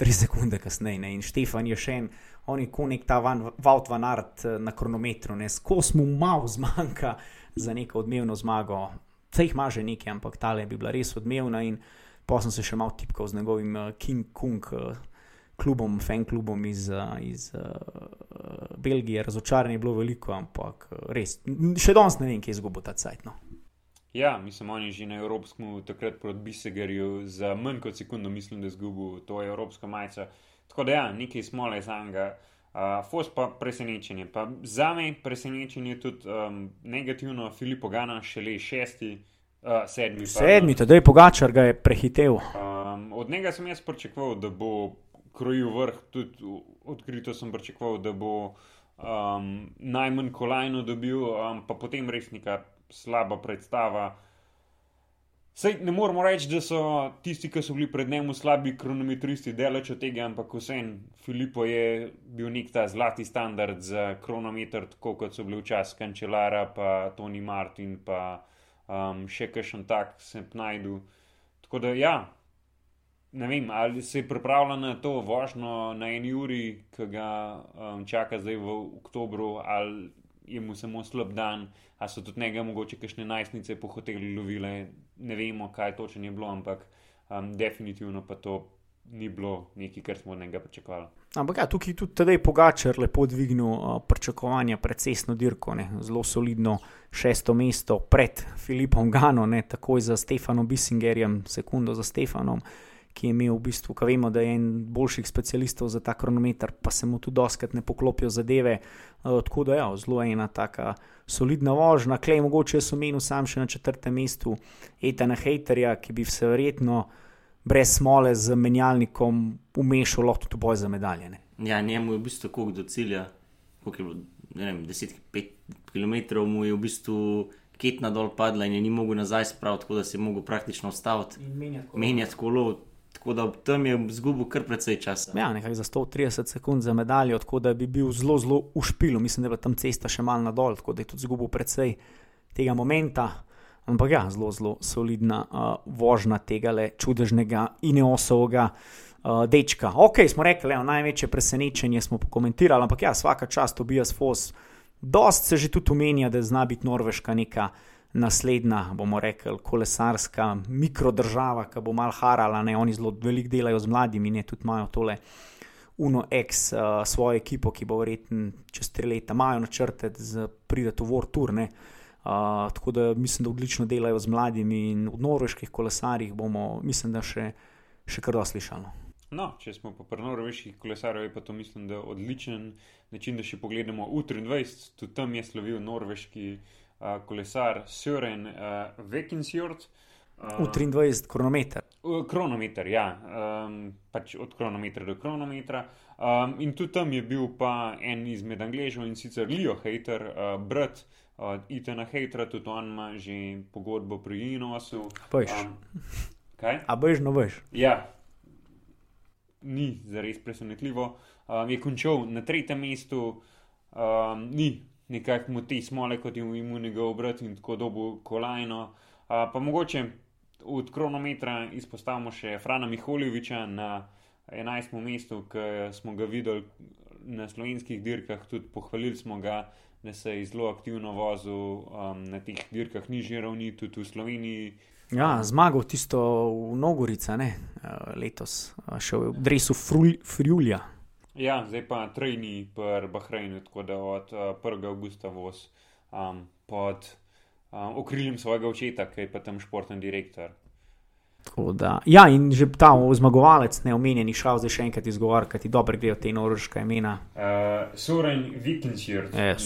tri sekunde kasneje. Ne? In Štefan je še en, on je kot nek ta Vaut van Art eh, na kronometru, skos mu malo zmanjka za neko odmevno zmago. Vse jih ima že nekaj, ampak tale bi bila res odmevna in pa sem se še malo tipkal z njegovim uh, King Kong. Uh, klubom, fan klubom iz, iz uh, Belgije, razočaranje je bilo veliko, ampak res, še danes ne vem, kje je izgubil ta cajt. No. Ja, mislim, oni že na Evropskem, takrat proti Bisegerju, za manj kot sekundo, mislim, da je izgubil to Evropsko majico. Tako da, ja, nekaj smole za njega. Uh, Fos pa presenečenje. Pa za me presenečenje je tudi um, negativno, Filipo Gana, šele šesti, uh, sedmi. Sedmi, da je Pogačar ga je prehitev. Um, od njega sem jaz pričakoval, da bo krojil vrh, tudi odkrito sem pričakoval, da bo um, najmanj kolajno dobil, um, pa potem res neka slaba predstava. Sej, ne moramo reči, da so tisti, ki so bili pred njim slabi kronometristi, delač od tega, ampak vsem Filipo je bil nek ta zlati standard za kronometer, tako kot so bili včasih Kančelara, pa Tony Martin, pa um, še kakšen tak se najdu. Tako da ja, ne vem, ali se je pripravljal na to vožnjo na eni uri, ki ga um, čaka zdaj v oktobru, ali je mu samo slab dan, ali so tudi njega mogoče kakšne najstnice po hotelu lovile. Ne vemo, kaj točno je bilo, ampak um, definitivno pa to ni bilo nekaj, kar smo od njega pričakovali. Ampak ja, tukaj tudi tedaj Pogačar lepo dvignil uh, pričakovanja pred cestno dirko, ne? zelo solidno šesto mesto pred Filipom Gano, ne? takoj za Stefanom Bissingerjem, sekundo za Stefanom ki je imel v bistvu, ki vemo, da je en boljših specialistov za ta kronometer, pa se mu tudi doskrat ne poklopijo zadeve. Uh, tako da je ja, zelo ena taka solidna vožnja, klej mogoče so menil sam še na četrtem mestu Etana Haterja, ki bi se verjetno brez smole z menjalnikom umešal tudi boj za medalje. Ne? Ja, njemu je v bistvu tako do cilja, koliko je bilo, ne vem, 10-5 km mu je v bistvu ketna dol padla in je ni mogel nazaj spraviti, tako da se je mogel praktično ustaviti, menjati kolo. Tako da tam je izgubil kar precej časa. Ja, nekaj za 130 sekund za medaljo, tako da bi bil zelo, zelo v špilu. Mislim, da je tam cesta še malo nadol, tako da je tudi izgubil precej tega momenta. Ampak ja, zelo, zelo solidna uh, vožnja tega čudežnega ineosovega uh, dečka. Ok, smo rekli, le, največje presenečenje smo pokomentirali, ampak ja, vsaka čast, Tobias Fos. Dost se že tudi omenja, da zna biti Norveška neka naslednja, bomo rekli, kolesarska mikrodržava, ki bo mal harala, ne oni zelo veliko delajo z mladimi, ne tudi imajo tole Uno X, uh, svojo ekipo, ki bo verjetno čez tri leta, imajo načrte, da pridete v World Tour. Ne. Uh, tako da mislim, da odlično delajo z mladimi in v norveških kolesarjih bomo, mislim, da še, še kar doslišali. No, če smo pa pri norveških kolesarjih, je pa to mislim, da odličen način, da še pogledamo U23, tudi tam je slovil norveški uh, kolesar Sören uh, Vekinsjord. Uh, v 23 kronometer. Kronometer, ja, um, pač od kronometra do kronometra. Um, in tudi tam je bil pa en izmed Angležev in sicer Leo Hater, uh, brat uh, Itana Hatera, tudi on ima že pogodbo pri Inosu. Pojš. Um, kaj? A boš no boš. Ja, ni zares presenetljivo. Um, je končal na tretjem mestu, um, ni nekako mu te smole, kot je mu njegov brat in tako dobu kolajno. Uh, pa mogoče od kronometra izpostavimo še Frana Miholjeviča na 11. mestu, ki smo ga videli na slovenskih dirkah, tudi pohvalili smo ga, da se je zelo aktivno vozil um, na teh dirkah nižje ravni, tudi v Sloveniji. Ja, zmagal tisto v Nogorica, ne, letos, še v Dresu Frulja. Ja, zdaj pa trajni pri Bahrajnu, tako da od uh, 1. augusta voz um, pod um, okriljem svojega očeta, ki je pa tam športni direktor. Tako Da, ja, in že ta zmagovalec, neomenjeni, šel zdaj še enkrat izgovor, kaj ti dobro grejo te norveške imena. Uh, Soren Vikenshirt. E, Nekaj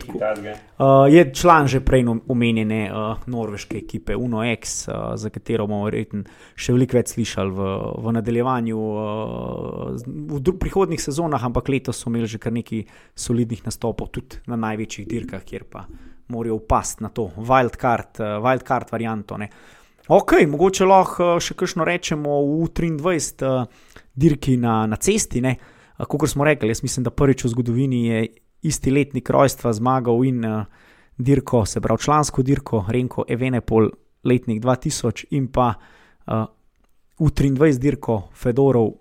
tako. takega. Uh, je član že prej nom- omenjene uh, norveške ekipe UNOX, uh, za katero bomo verjetno še veliko več slišali v, v nadaljevanju uh, v prihodnjih sezonah, ampak letos so imeli že kar nekaj solidnih nastopov, tudi na največjih dirkah, kjer pa morajo upasti na to wildcard, uh, wildcard varianto. Ne. Ok, mogoče lahko uh, še kakšno rečemo v 23 uh, dirki na, na cesti. Ne. Kot smo rekli, jaz mislim, da prvič v zgodovini je isti letnik rojstva zmagal in dirko, se pravi člansko dirko, Renko Evenepol, letnik 2000 in pa v 23 dirko Fedorov.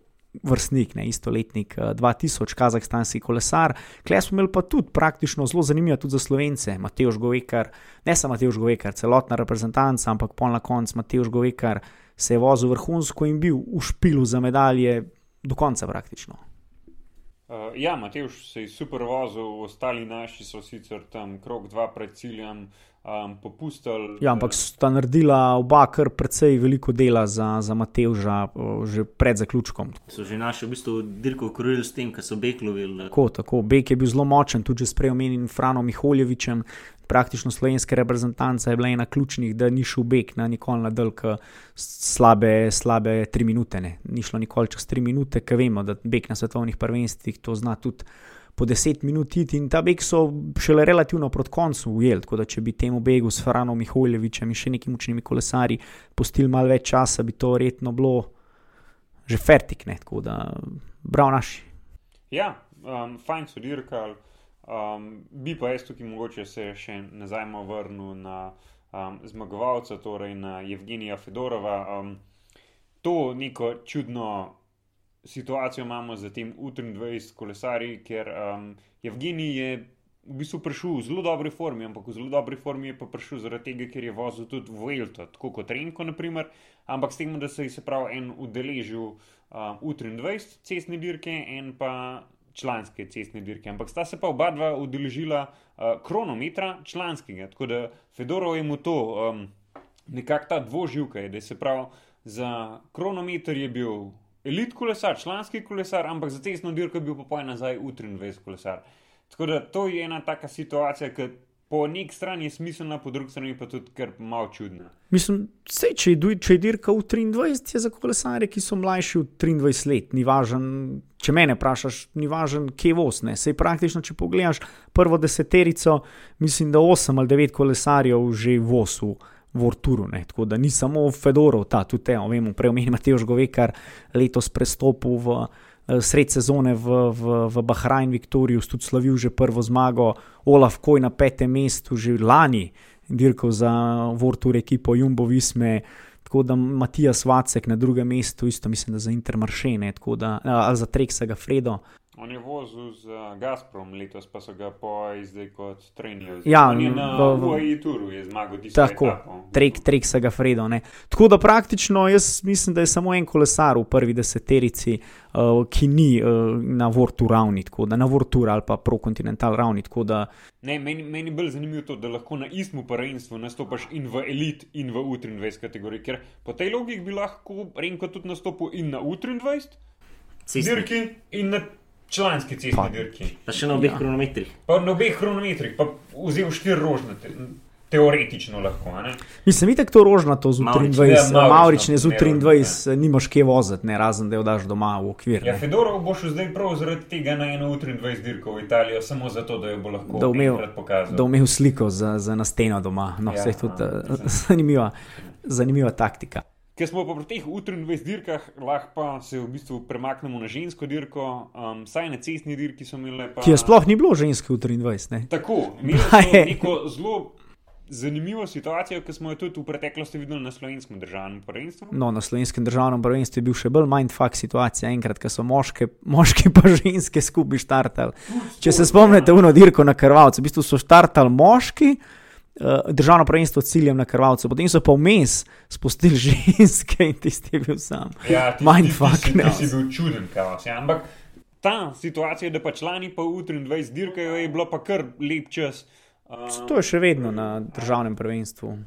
Vrstnik, ne istoletnik uh, 2000, kazahstanski kolesar. Klej smo imeli pa tudi praktično zelo zanimivo, tudi za slovence, Mateoš Govekar, ne samo Mateoš Govekar, celotna reprezentanca, ampak pol na koncu Mateoš Govekar se je vozil vrhunsko in bil v špilu za medalje do konca praktično. Uh, ja, Matejš se je super vozil, ostali naši so sicer tam krok dva pred ciljem um, popustili. Ja, ampak sta naredila oba kar precej veliko dela za, za Matevža uh, že pred zaključkom. So že naši v bistvu dirko ukrojili s tem, kar so beklovili. Tako, tako. Bek je bil zelo močen, tudi že s preomenjenim Franom Miholjevičem. Praktično slovenska reprezentanca je bila ena ključnih, da ni šel bek na nikoli na dolg slabe, slabe tri minute. Ne. Ni šlo nikoli čez tri minute, ker vemo, da bek na svetovnih prvenstvih to zna tudi po deset minut iti in ta beg so šele relativno proti koncu ujeli. Tako da če bi temu begu s Franom Miholjevičem in še nekimi učnimi kolesarji postili malo več časa, bi to verjetno bilo že fertik. Ne. Tako da prav naši. Ja, um, fajn so dirkali. Um, bi pa jaz tukaj mogoče se še nazaj vrnil na um, zmagovalca, torej na Evgenija Fedorova. Um, to neko čudno situacijo imamo z tem U23 kolesarji, ker um, Evgenij je v bistvu prišel v zelo dobri formi, ampak v zelo dobri formi je pa prišel zaradi tega, ker je vozil tudi Vuelto, tako kot Renko, naprimer, ampak s tem, da se je se pravi en udeležil um, U23 cestne dirke, en pa članske cestne dirke. Ampak sta se pa oba dva udeležila uh, kronometra članskega, tako da Fedorov je mu to um, nekako ta dvoživka, da se pravi za kronometer je bil elit kolesar, članski kolesar, ampak za cestno dirko je bil pa poj nazaj U23 kolesar. Tako da to je ena taka situacija, ki po nek strani je smiselna, po drugi strani pa tudi kar malo čudna. Mislim, sej, če, je, če je dirka v 23, je za kolesarje, ki so mlajši od 23 let, ni važen, če mene vprašaš, ni važen, kje voz. Ne. Sej praktično, če pogledaš prvo deseterico, mislim, da 8 ali 9 kolesarjev že voz v Vorturu. Ne. Tako da ni samo Fedorov, ta tudi te, vemo, prej omenjam Mateoš Govekar, letos prestopil v eh, sred sezone v, v, v Bahrajn Viktorius, tudi slavil že prvo zmago, Olaf Koj na petem mestu, že lani dirkal za Vortur ekipo Jumbo Visme. Tako da Matijas Vacek na drugem mestu, isto mislim, da za Intermaršene, tako da ali za Treksega Fredo. On je vozil z uh, Gazprom, letos pa so ga poj zdaj kot trenijo. Ja, on je na v- v- UAE turu je zmagal tisto Tako, etapo. Trek, Treksega Fredo. Ne. Tako da praktično jaz mislim, da je samo en kolesar v prvi deseterici, uh, ki ni uh, na Vortu ravni, tako da na Vortu ali pa prokontinental ravni. Tako da Ne, meni, meni bolj zanimivo to, da lahko na istem prvenstvu nastopiš in v elit, in v U23 kategoriji. Ker po tej logiki bi lahko Renko tudi nastopil in na U23 Cestni. dirki, in na članski cestni dirki. Pa še na obeh Ja. ja. kronometrih. Pa na obeh kronometrih, pa vzel štiri rožnate, teoretično lahko. a ne? mislim, itek to rožnato z Mavrič, U23, ja, ja, Mavrične z no, ne, U23, nimaš kje voziti, ne, razen da jo daš doma v okvir. Ja, ne. Fedorov bo šel zdaj prav zaradi tega na eno U23 dirko v Italijo, samo zato, da jo bo lahko Da enkrat pokazal. da bo imel sliko za, za na steno doma. No, Ja, vse je tudi ja, mislim. zanimiva, zanimiva taktika. Ker smo pa pri teh U23 dirkah, lahko pa se v bistvu premaknemo na žensko dirko, um, saj na cestni dirki so imeli pa. Ki je sploh ni bilo ženske v 23. Ne? Tako, imeli je. neko zelo zanimivo situacijo, ki smo jo tudi v preteklosti videli na slovenskem državnem prvenstvu. No, na slovenskem državnem prvenstvu je bil še bolj mindfuck situacija, enkrat, ko so moške, moški pa ženske skupaj štartali. Če se spomnite, uno dirko na krvavcu, v bistvu so štartali moški, državno prvenstvo ciljem na krvavcu, potem so pa vmes spustili ženske in tisti je bil sam. Ja, ti, Mindfuck, ti, ti, ne. ti si bil čuden, kaos. Ja. Ampak ta situacija, da pa člani pa U23 dirkajo, je bilo pa kar lep čas. Um, To je še vedno na državnem prvenstvu.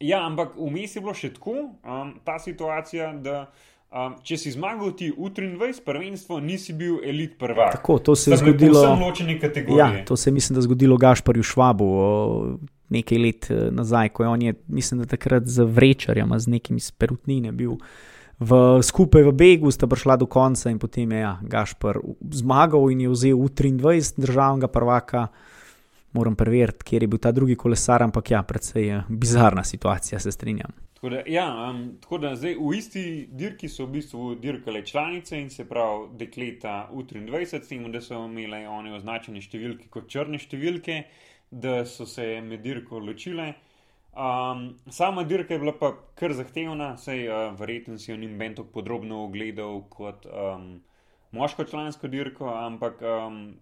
ja, ampak vmes je bilo še tako, um, ta situacija, da um, če si zmagal ti v 23 prvenstvo, nisi bil elit prvak. Tako, to se je bili zgodilo. Ja, to se je, mislim, da zgodilo Gašparju Švabu o, nekaj let eh, nazaj, ko je on, je, mislim, da takrat z vrečarjem, z nekim iz perutnine bil. V, skupaj v Begu sta prišla do konca, in potem je ja, Gašpar zmagal in je vzel v 23 državnega prvaka. Moram preveriti, kje je bil ta drugi kolesar, ampak ja, predvsej je bizarna situacija, se strinjam. Tako da, ja, um, tako da zdaj v isti dirki so v bistvu dirkale članice in se pravi dekleta U23, s tem, da so imele one označene številke kot črne številke, da so se med dirko ločile. Um, sama dirka je bila pa kar zahtevna, sej uh, verjetno si jo nim ben tako podrobno ogledal kot um, moško člansko dirko, ampak um,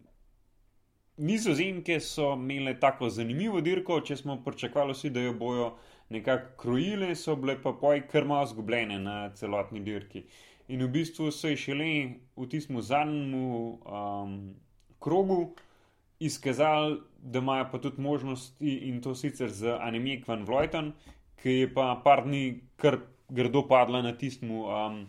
Nizozemke so imele tako zanimivo dirko, če smo pričakovali vsi, da jo bojo nekako krojile, so bile pa poj kar malo zgubljene na celotni dirki. In v bistvu se je šele v tistem zadnjem um, krogu izkazali, da imajo pa tudi možnosti in to sicer z Anemijek van Vlojten, ki je pa par dni kar grdo padla na tistem um,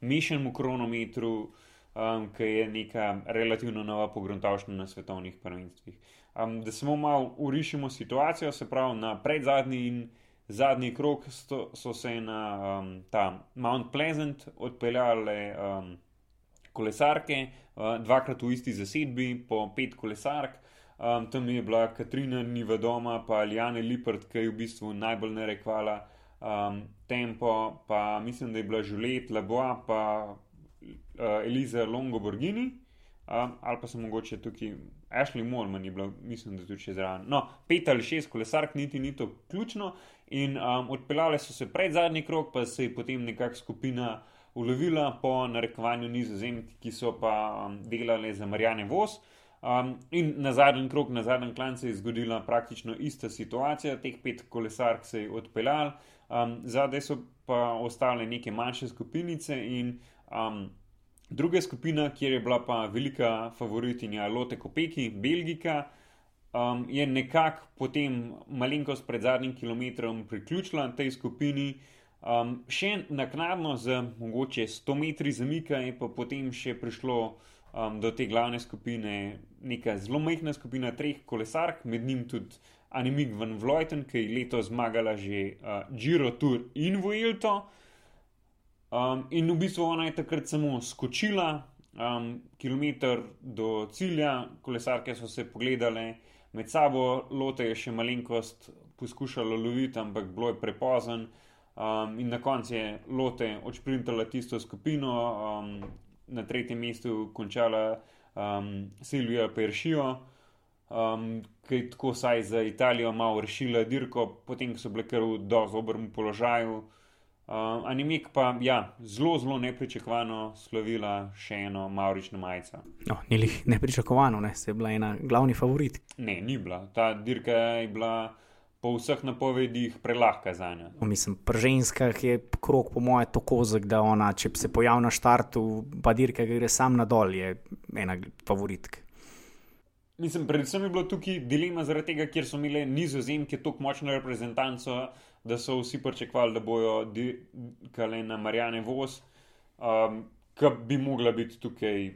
mešanem kronometru, um, ki je neka relativno nova pogruntavščina na svetovnih prvenstvih. Um, da samo malo urišimo situacijo, se pravi na predzadnji in zadnji krok sto, so se na um, ta Mount Pleasant odpeljale um, kolesarke, uh, dvakrat v isti zasedbi, po pet kolesark. Um, tam je bila Katrina Niva doma, pa Aljana Lipert, ki je v bistvu najbolj narekvala um, tempo, pa mislim, da je bila Žulet, Laboa, pa uh, Eliza Longo Borgini, um, ali pa so mogoče tukaj Ashley Molman je bila, mislim, da tudi še zraven. No, pet ali šest kolesark, niti ni to ključno. In um, odpeljale so se pred zadnji krok, pa se je potem nekakšna skupina ulovila po narekovanju nizozemk, ki so pa um, delale za Marjane Vos. Um, in na zadnji krok, na zadnjem klancu je zgodila praktično ista situacija, teh pet kolesark se je odpeljal, um, zadaj so pa ostale neke manjše skupinice in um, druga skupina, kjer je bila pa velika favoritinja Lotte Kopeki, Belgika, um, je nekako potem malenkost pred zadnjim kilometrom priključila tej skupini. Um, še naknadno, z mogoče 100 metri zamika, je pa potem še prišlo um, do te glavne skupine neka zelo majhna skupina treh kolesark, med njim tudi Anemik van Vlojten, ki je letos zmagala že uh, Giro Tour in Vuelto. Um, in v bistvu ona je takrat samo skočila, um, kilometr do cilja, kolesarke so se pogledale med sabo, lote je še malenkost poskušala loviti, ampak bilo je prepozen. Um, in na koncu je lote odšprintala tisto skupino, um, na tretjem mestu končala um, Silvija Peršijo, um, ki je tako saj za Italijo malo rešila dirko, potem so bile kar v dozobrnem položaju. Uh, Animik pa ja, zelo, zelo nepričakovano slovila še eno Maurično majico. No, ni jih nepričakovano, ne? se je bila ena glavni favorit. Ne, ni bila. Ta dirka je bila po vseh napovedih prelahka za njo. No, mislim, pri ženskah je krok, po mojem, tako kozek, da ona, če se pojavi na štartu, pa dirka gre sam na dol, je ena favoritka. Mislim, predvsem je bilo tukaj dilema zaradi tega, ker so imeli nizozemke tako močno reprezentanco, da so vsi pričakovali, da bojo dikale na Marijane Vos, um, ki bi mogla biti tukaj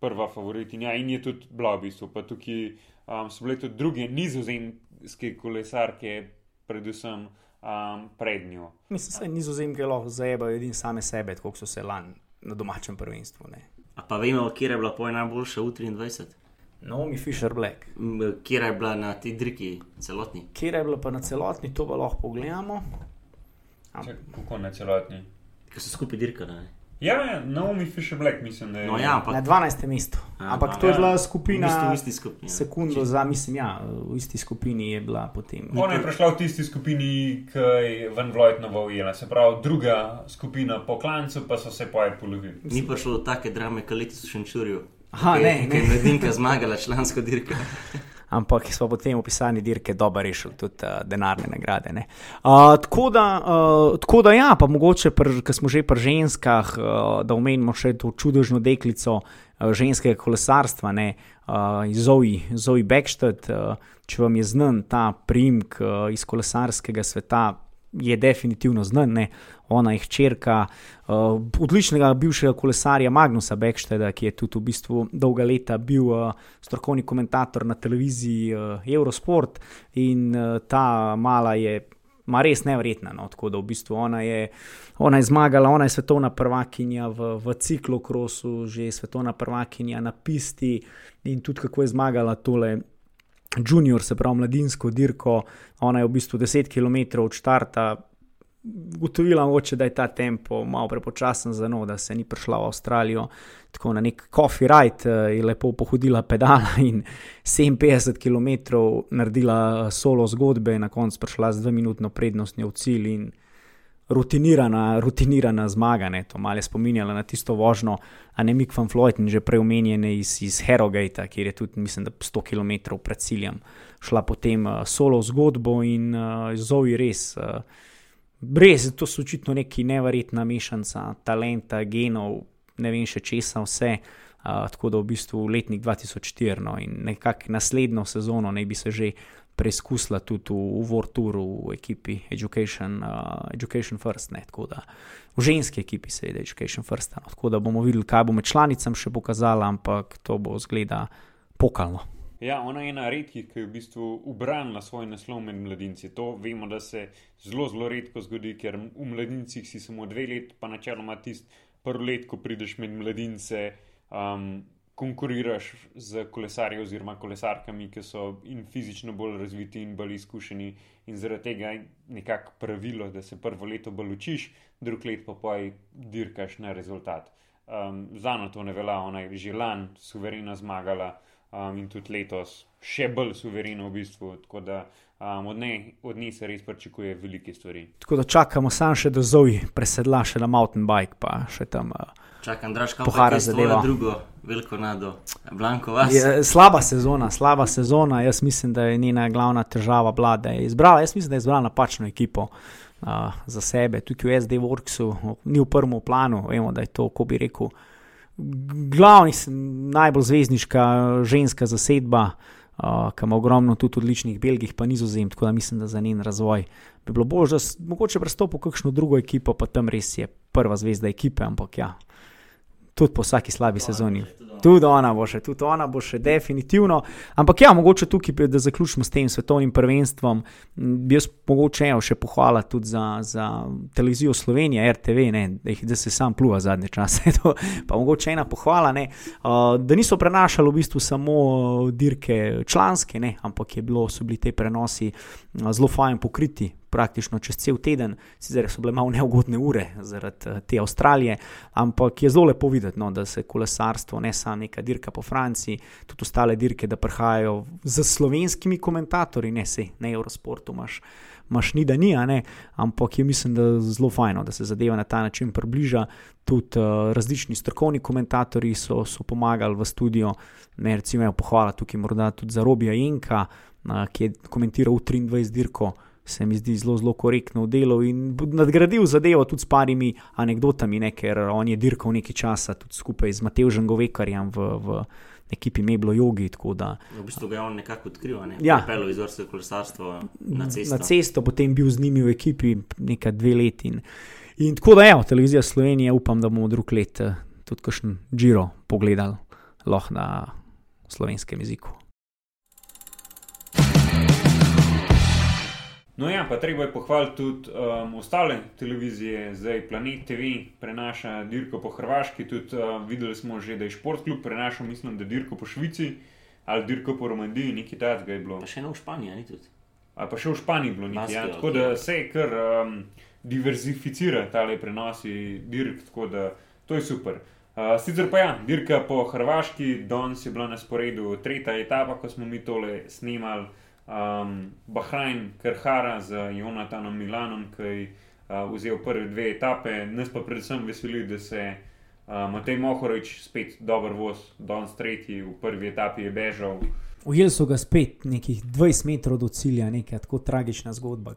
prva favoritinja in je tudi bila v bistvu. Pa tukaj um, so bile tudi druge nizozemske kolesarke, predvsem um, pred njo. Mislim, da nizozemke lahko zajebajo edini same sebe, kot so se lani na domačem prvenstvu. Ne. A pa vemo, kje je bila poj najboljša v 23? Naomi Fisher Black. Kje je bila na tej dirki celotni? Kje je bila pa na celotni, to pa lahko pogledamo. Če, kako na celotni? Ker so skupaj dirkali. Ja, ja, Naomi Fisher Black, mislim, da je. No, ja, Na ampak 12. mestu. A, Ampak no, to je ja. bila v skupina, bistvu v isti skupini. ja. sekundo za, mislim, ja, v isti skupini je bila potem. Ona je prišla v tisti skupini, ki je Van Vlojtnova ujela, se pravi, druga skupina po klancu, pa so se poje polovili. Ni prišlo do take drame, kot letos v Šenčurju. Aha, ne, Ker je ne. mladinka zmagala člansko dirko. Ampak smo potem v pisanju dirke dobro rešili tudi uh, denarne nagrade. ne. Uh, tako, da, uh, tako da, ja, pa mogoče, ker smo že pri ženskah, uh, da omenimo še to čudežno deklico uh, ženskega kolesarstva, ne, uh, Zoe, Zoe Beckstedt, uh, če vam je znan ta primek uh, iz kolesarskega sveta. Je definitivno znan. Ona je hčerka uh, odličnega bivšega kolesarja Magnusa Becksteda, ki je tudi v bistvu dolga leta bil uh, strokovni komentator na televiziji uh, Eurosport in uh, ta mala je. Ma res nevrjetna, no? tako da v bistvu ona je, ona je zmagala, ona je svetovna prvakinja v, v ciklu krosu, že svetovna prvakinja na pisti in tudi kako je zmagala tole junior, se pravi mladinsko dirko, ona je v bistvu 10 km od štarta. Gotovila mogoče, da je ta tempo malo prepočasen za no, da se ni prišla v Avstralijo. Tako na nek coffee ride eh, je lepo pohodila pedala in 57 km naredila solo zgodbe, na koncu prišla z dveminutno prednostjo v cilj in rutinirana, rutinirana zmaga. Ne. To malo je spominjalo na tisto vožnjo Anemik van Floyd, že prej omenjene iz, iz Herogata, kjer je tudi, mislim, da 100 km pred ciljem šla potem uh, solo zgodbo in uh, zovi res. Uh, Brez, to so očitno neki neverjetna mešanca talenta, genov, ne vem še česa vse. Uh, tako da v bistvu letnik 2004 no, in nekako naslednjo sezono naj bi se že preizkusila tudi v, v Vorturu, v ekipi Education, uh, Education First, ne, da v ženski ekipi, seveda, Education First. No, tako da bomo videli, kaj bo med članicami še pokazala, ampak to bo zgleda pokalno. Ja, ona je ena redkih, ki je v bistvu ubranila svoj naslov med mladinci. To vemo, da se zelo, zelo redko zgodi, ker v mladincih si samo dve leti, pa načeloma tisti prvi let, ko prideš med mladince. Um, konkuriraš z kolesarji oziroma kolesarkami, ki so in fizično bolj razviti in bolj izkušeni, in zaradi tega je nekako pravilo, da se prvo leto bolj učiš, drug let pa poj dirkaš na rezultat. Um, Zano to ne velja, ona je že lani suvereno zmagala um, in tudi letos še bolj suvereno v bistvu. Tako da um, od, ne, od nje se res pričakuje velike stvari. Tako da čakamo samo še do zoji, presedla še na mountain bike, pa še tam. Uh... Čakam, dražka, pohara za delo. Drugo, veliko nado, blanko vas. Je, slaba sezona, slaba sezona. Jaz mislim, da je njena glavna težava bila, da je izbrala, jaz mislim, da je izbrala napačno ekipo uh, za sebe. Tukaj v SD Worksu ni v prvem planu, vemo, da je to, ko bi rekel, glavni, najbolj zvezdniška ženska zasedba. Uh, ki ima ogromno tudi odličnih belgijih, pa nizozem, tako da mislim, da za njen razvoj bi bilo bolje, da mogoče prestopil v kakšno drugo ekipo, pa tam res je prva zvezda ekipe, ampak ja, tudi po vsaki slabi sezoni. Tudi ona bo še, tudi ona bo še, definitivno. Ampak ja, mogoče tukaj, da zaključimo s tem svetovnim prvenstvom, bi jaz mogoče evo, še pohvala tudi za, za televizijo Slovenije, RTV, ne, da, jih, da se sam pluva zadnje čase. pa mogoče ena pohvala, ne, uh, da niso prenašali v bistvu samo dirke članske, ne, ampak bilo, so bili te prenosi zelo fajn pokriti praktično čez cel teden, sicer so bile malo neugodne ure zaradi uh, te Avstralije, ampak je zelo lepo videti, no, da se kolesarstvo, ne samo neka dirka po Franciji, tudi ostale dirke, da prihajajo z slovenskimi komentatorji, ne se, ne Eurosportu imaš. Maš ni, da ni, ampak je mislim, da je zelo fajno, da se zadeva na ta način približa. Tudi uh, različni strokovni komentatorji so, so pomagali v studio, ne recimo, pohvala tukaj morda tudi za Robija Jenka, uh, ki je komentiral v 23 dirko uh, se mi zdi zelo, zelo korektno v delu in nadgradil zadevo tudi s parimi anekdotami, ne, ker on je dirkal nekaj časa tudi skupaj z Matežem Govekarjem v, v ekipi Meblo Jogi. Da, v bistvu ga je on nekako odkril, ne? ja, pelil iz vrste kolesarstva na cesto. Na cesto, potem bil z njimi v ekipi nekaj dve leti. In, in tako da, evo, televizija Slovenije, upam, da bomo drug let eh, tudi kakšen Giro pogledali lahko na slovenskem jeziku. No, ja, pa treba je pohvaliti tudi um, ostale televizije, zdaj Planet TV prenaša dirko po Hrvaški, tudi uh, videli smo že, da je športklub prenašal, mislim, da dirko po Švici ali dirko po Romandiji, nekaj takega je bilo. Pa še eno v Španiji, ni tudi. A pa še v Španiji bilo nekaj, ja, tako da se kar um, diverzificira tale prenosi dirk, tako da to je super. Uh, sicer pa ja, dirka po Hrvaški, danes je bila na sporedu tretja etapa, ko smo mi tole snimali um, Bahrajn, Krhara z Jonatanom Milanom, ki je uh, vzel prve dve etape. Nas pa predvsem veseli, da se uh, Matej Mohorič spet dober voz, danes tretji, v prvi etapi je bežal. Ujeli so ga spet nekih 20 metrov do cilja, nekaj tako tragična zgodba.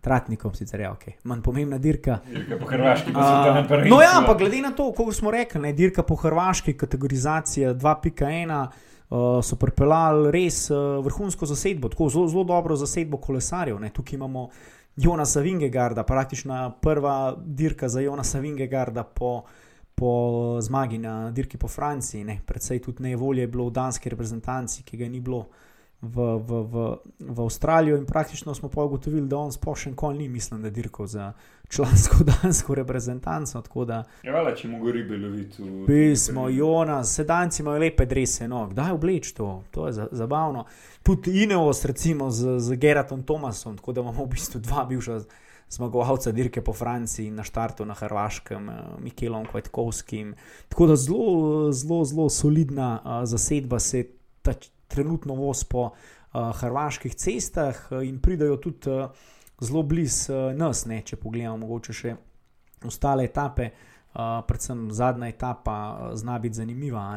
Tratnikom sicer je ok, manj pomembna dirka. Dirka po Hrvaški, pa se tam pride. No, ja, ampak glede na to, kako smo rekli, ne, dirka po Hrvaški, kategorizacija 2.1 uh, so pripeljali res uh, vrhunsko zasedbo, tako zelo, zelo dobro zasedbo kolesarjev. Ne. Tukaj imamo Jonasa Vingegarda, praktično prva dirka za Jonasa Vingegarda po, po zmagi na dirki po Franciji. Ne. Predvsej tudi nevolje je bilo v danski reprezentanci, ki ga ni bilo v, v, v, v Avstralijo, in praktično smo pa ugotovili, da on sploh še nikoli ni, mislim, da dirkal za člansko dansko reprezentanco. Da, ja, vala, če mu gori belovit. Pismo, Jonas, sedanci imajo lepe drese, no, kdaj obleč to, to je zabavno. Tudi Ineos, recimo z, z Geratom Tomasom, tako da imamo v bistvu dva bivša. Zmagovalca dirke po Franciji na štartu na Hrvaškem, eh, Mikelom Kvetkovskim. Tako da zelo, zelo, zelo solidna uh, zasedba se ta, trenutno voz po uh, hrvaških cestah in pridajo tudi uh, zelo blizu uh, nas, ne, če pogledamo mogoče še ostale etape, uh, predvsem zadnja etapa uh, zna biti zanimiva.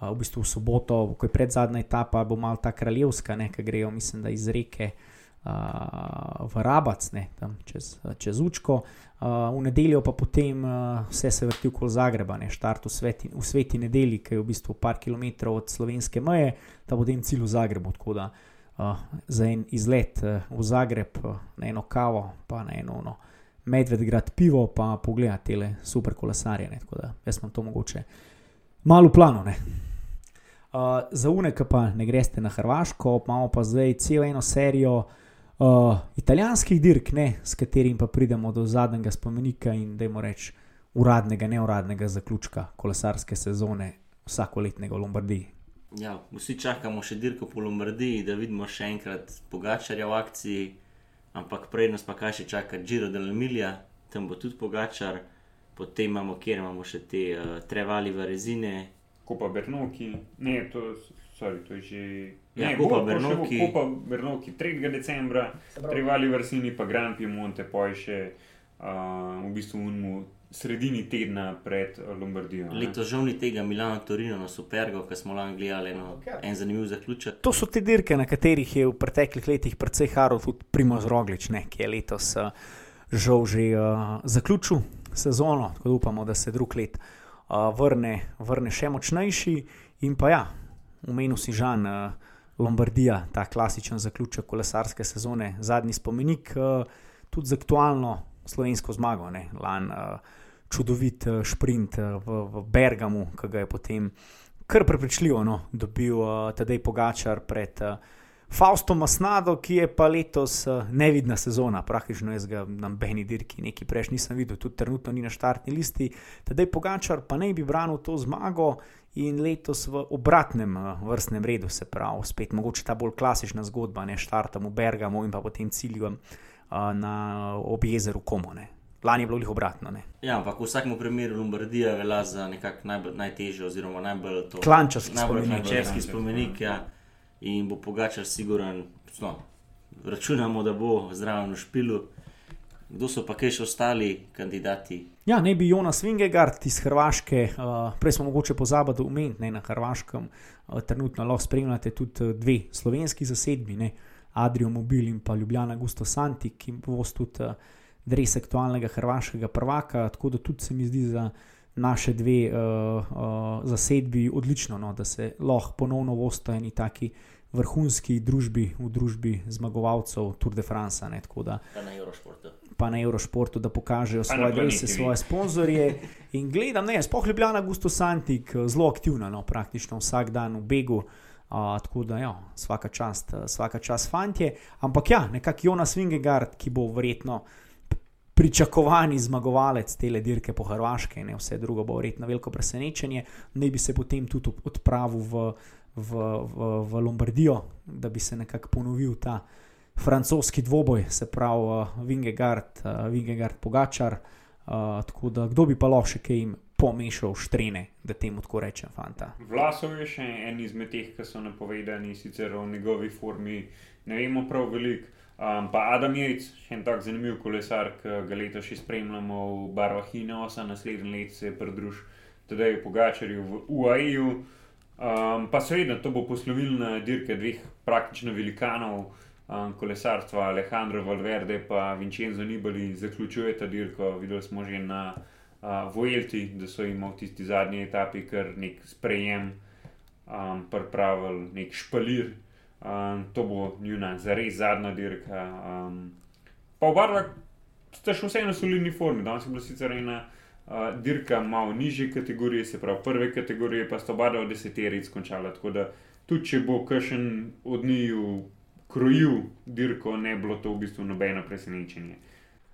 V bistvu v soboto, ko je pred zadnja etapa, bo malo ta kraljevska, ki grejo, mislim, da iz reke. Uh, v Rabac, ne, tam čez, čez Učko, uh, v nedeljo pa potem uh, vse se vrti okoli Zagreba, ne, štart v sveti, v sveti nedelji, ki je v bistvu par kilometrov od slovenske meje, da potem cilj v Zagrebu. Tako da uh, uh, za en izlet uh, v Zagreb, uh, na eno kavo, pa na eno no, medvedgrad pivo, pa pogledati te super kolesarje. Ne, tako da jaz sem to mogoče malo v planu. Ne. Uh, za unek pa ne greste na Hrvaško, imamo pa zdaj celo eno serijo uh, italijanskih dirk, ne, s katerim pa pridemo do zadnjega spomenika in da jim rečemo uradnega, neuradnega zaključka kolesarske sezone vsakoletnega v Lombardiji. Ja, vsi čakamo še dirko po Lombardiji, da vidimo še enkrat pogačarja v akciji, ampak prednost pa kaj še čaka Giro del Emilia, tam bo tudi pogačar, potem imamo, kjer imamo še te uh, trevali v rezine. Kopa Bernoki, ne, to, sorry, to je že. Ja, ne, Kopa Bernoki. Kopa Bernoki 3. decembra, trevali v rezini, pa Grand Piemonte, pa še uh, v bistvu unmu sredini tedna pred eh, Lombardijo. Leto žal ni tega Milano, Torino, na Supergo, ki smo lani gledali no, en zanimiv zaključek. To so te dirke, na katerih je v preteklih letih predvsej harov tudi Primoz Roglič, ne, ki je letos uh, žal že uh, zaključil sezono, tako da upamo, da se drug let uh, vrne, vrne še močnejši. In pa ja, umenil si Žan, uh, Lombardija, ta klasičen zaključek kolesarske sezone, zadnji spomenik, uh, tudi za aktualno slovensko zmago. Lan, uh, čudovit uh, sprint v, v Bergamu, ki ga je potem kar prepričljivo no, dobil uh, Tadej Pogačar pred uh, Faustom Masnado, ki je pa letos nevidna sezona, praktično jaz ga na Beni dirki, nekaj prej nisem videl, tudi trenutno ni na štartni listi. Tadej Pogačar pa naj bi branil to zmago. In letos v obratnem vrstnem redu, se pravi, spet mogoče ta bolj klasična zgodba, ne štartamo v Bergamo in pa potem ciljujem uh, na objezeru Komone. Lani je bilo jih obratno. Ne? Ja, ampak v vsakem primeru Lombardija velja za nekako najtežje, oziroma najbolj to. Klančarski spomenik. Klančarski spomenik, ja. In bo pogačar, siguran, no, računamo, da bo zraven v špilu. Kdo so pa kaj še ostali kandidati? Ja, ne bi Jonas Vingegard iz Hrvaške, uh, prej smo mogoče pozabili umeniti, na Hrvaškem uh, trenutno lahko spremljate tudi dve slovenski zasedbi, ne, Adrijo Mobil in pa Ljubljana Gusto Santi, ki bo tudi uh, res aktualnega hrvaškega prvaka, tako da tudi se mi zdi za naše dve uh, uh, zasedbi odlično, no, da se lahko ponovno vosta eni taki vrhunski družbi v družbi zmagovalcev Tour de France. Ne, da, pa na Eurošportu. Pa na Eurošportu, da pokažejo svoje drese, svoje sponzorje. In gledam, ne, spoh Ljubljana, Gusto Santik, zelo aktivna, no, praktično vsak dan v begu. Uh, tako da, ja, vsaka čast, vsaka čast, fantje. Ampak ja, nekako Jonas Vingegard, ki bo verjetno pričakovani zmagovalec te dirke po Hrvaške, ne vse drugo bo verjetno veliko presenečenje, ne bi se potem tudi odpravil v, v, v, v Lombardijo, da bi se nekako ponovil ta francoski dvoboj, se pravi uh, Vingegard, uh, Vingegard Pogačar. Uh, tako da kdo bi pa lahko še kaj jim pomešal štrene, da temu tako rečem, fanta. Vlasov je še en izmed teh, ki so napovedani, sicer v njegovi formi ne vemo prav veliko. Um, pa Adam Jejc, še en tak zanimiv kolesar, ki ga letos še spremljamo v barvah Inosa, naslednji let se je pridružil tudi Pogačarju v UAE. Um, pa seveda to bo poslovilna dirka dveh praktično velikanov um, kolesarstva, Alejandro Valverde in Vincenzo Nibali, zaključuje ta dirko. Videli smo že na uh, Vojelti, da so imeli v tisti zadnji etapi kar nek sprejem, um, pripravili nek špalir. Um, to bo njuna zares zadnja dirka. Um, pa oba dva sta še vseeno v solidni formi. Danes je bila sicer ena uh, dirka malo nižje kategorije, se pravi prve kategorije, pa sta oba dva v deseterici končala. Tako da tudi če bo kakšen od njiju krojil dirko, ne bilo to v bistvu nobeno presenečenje.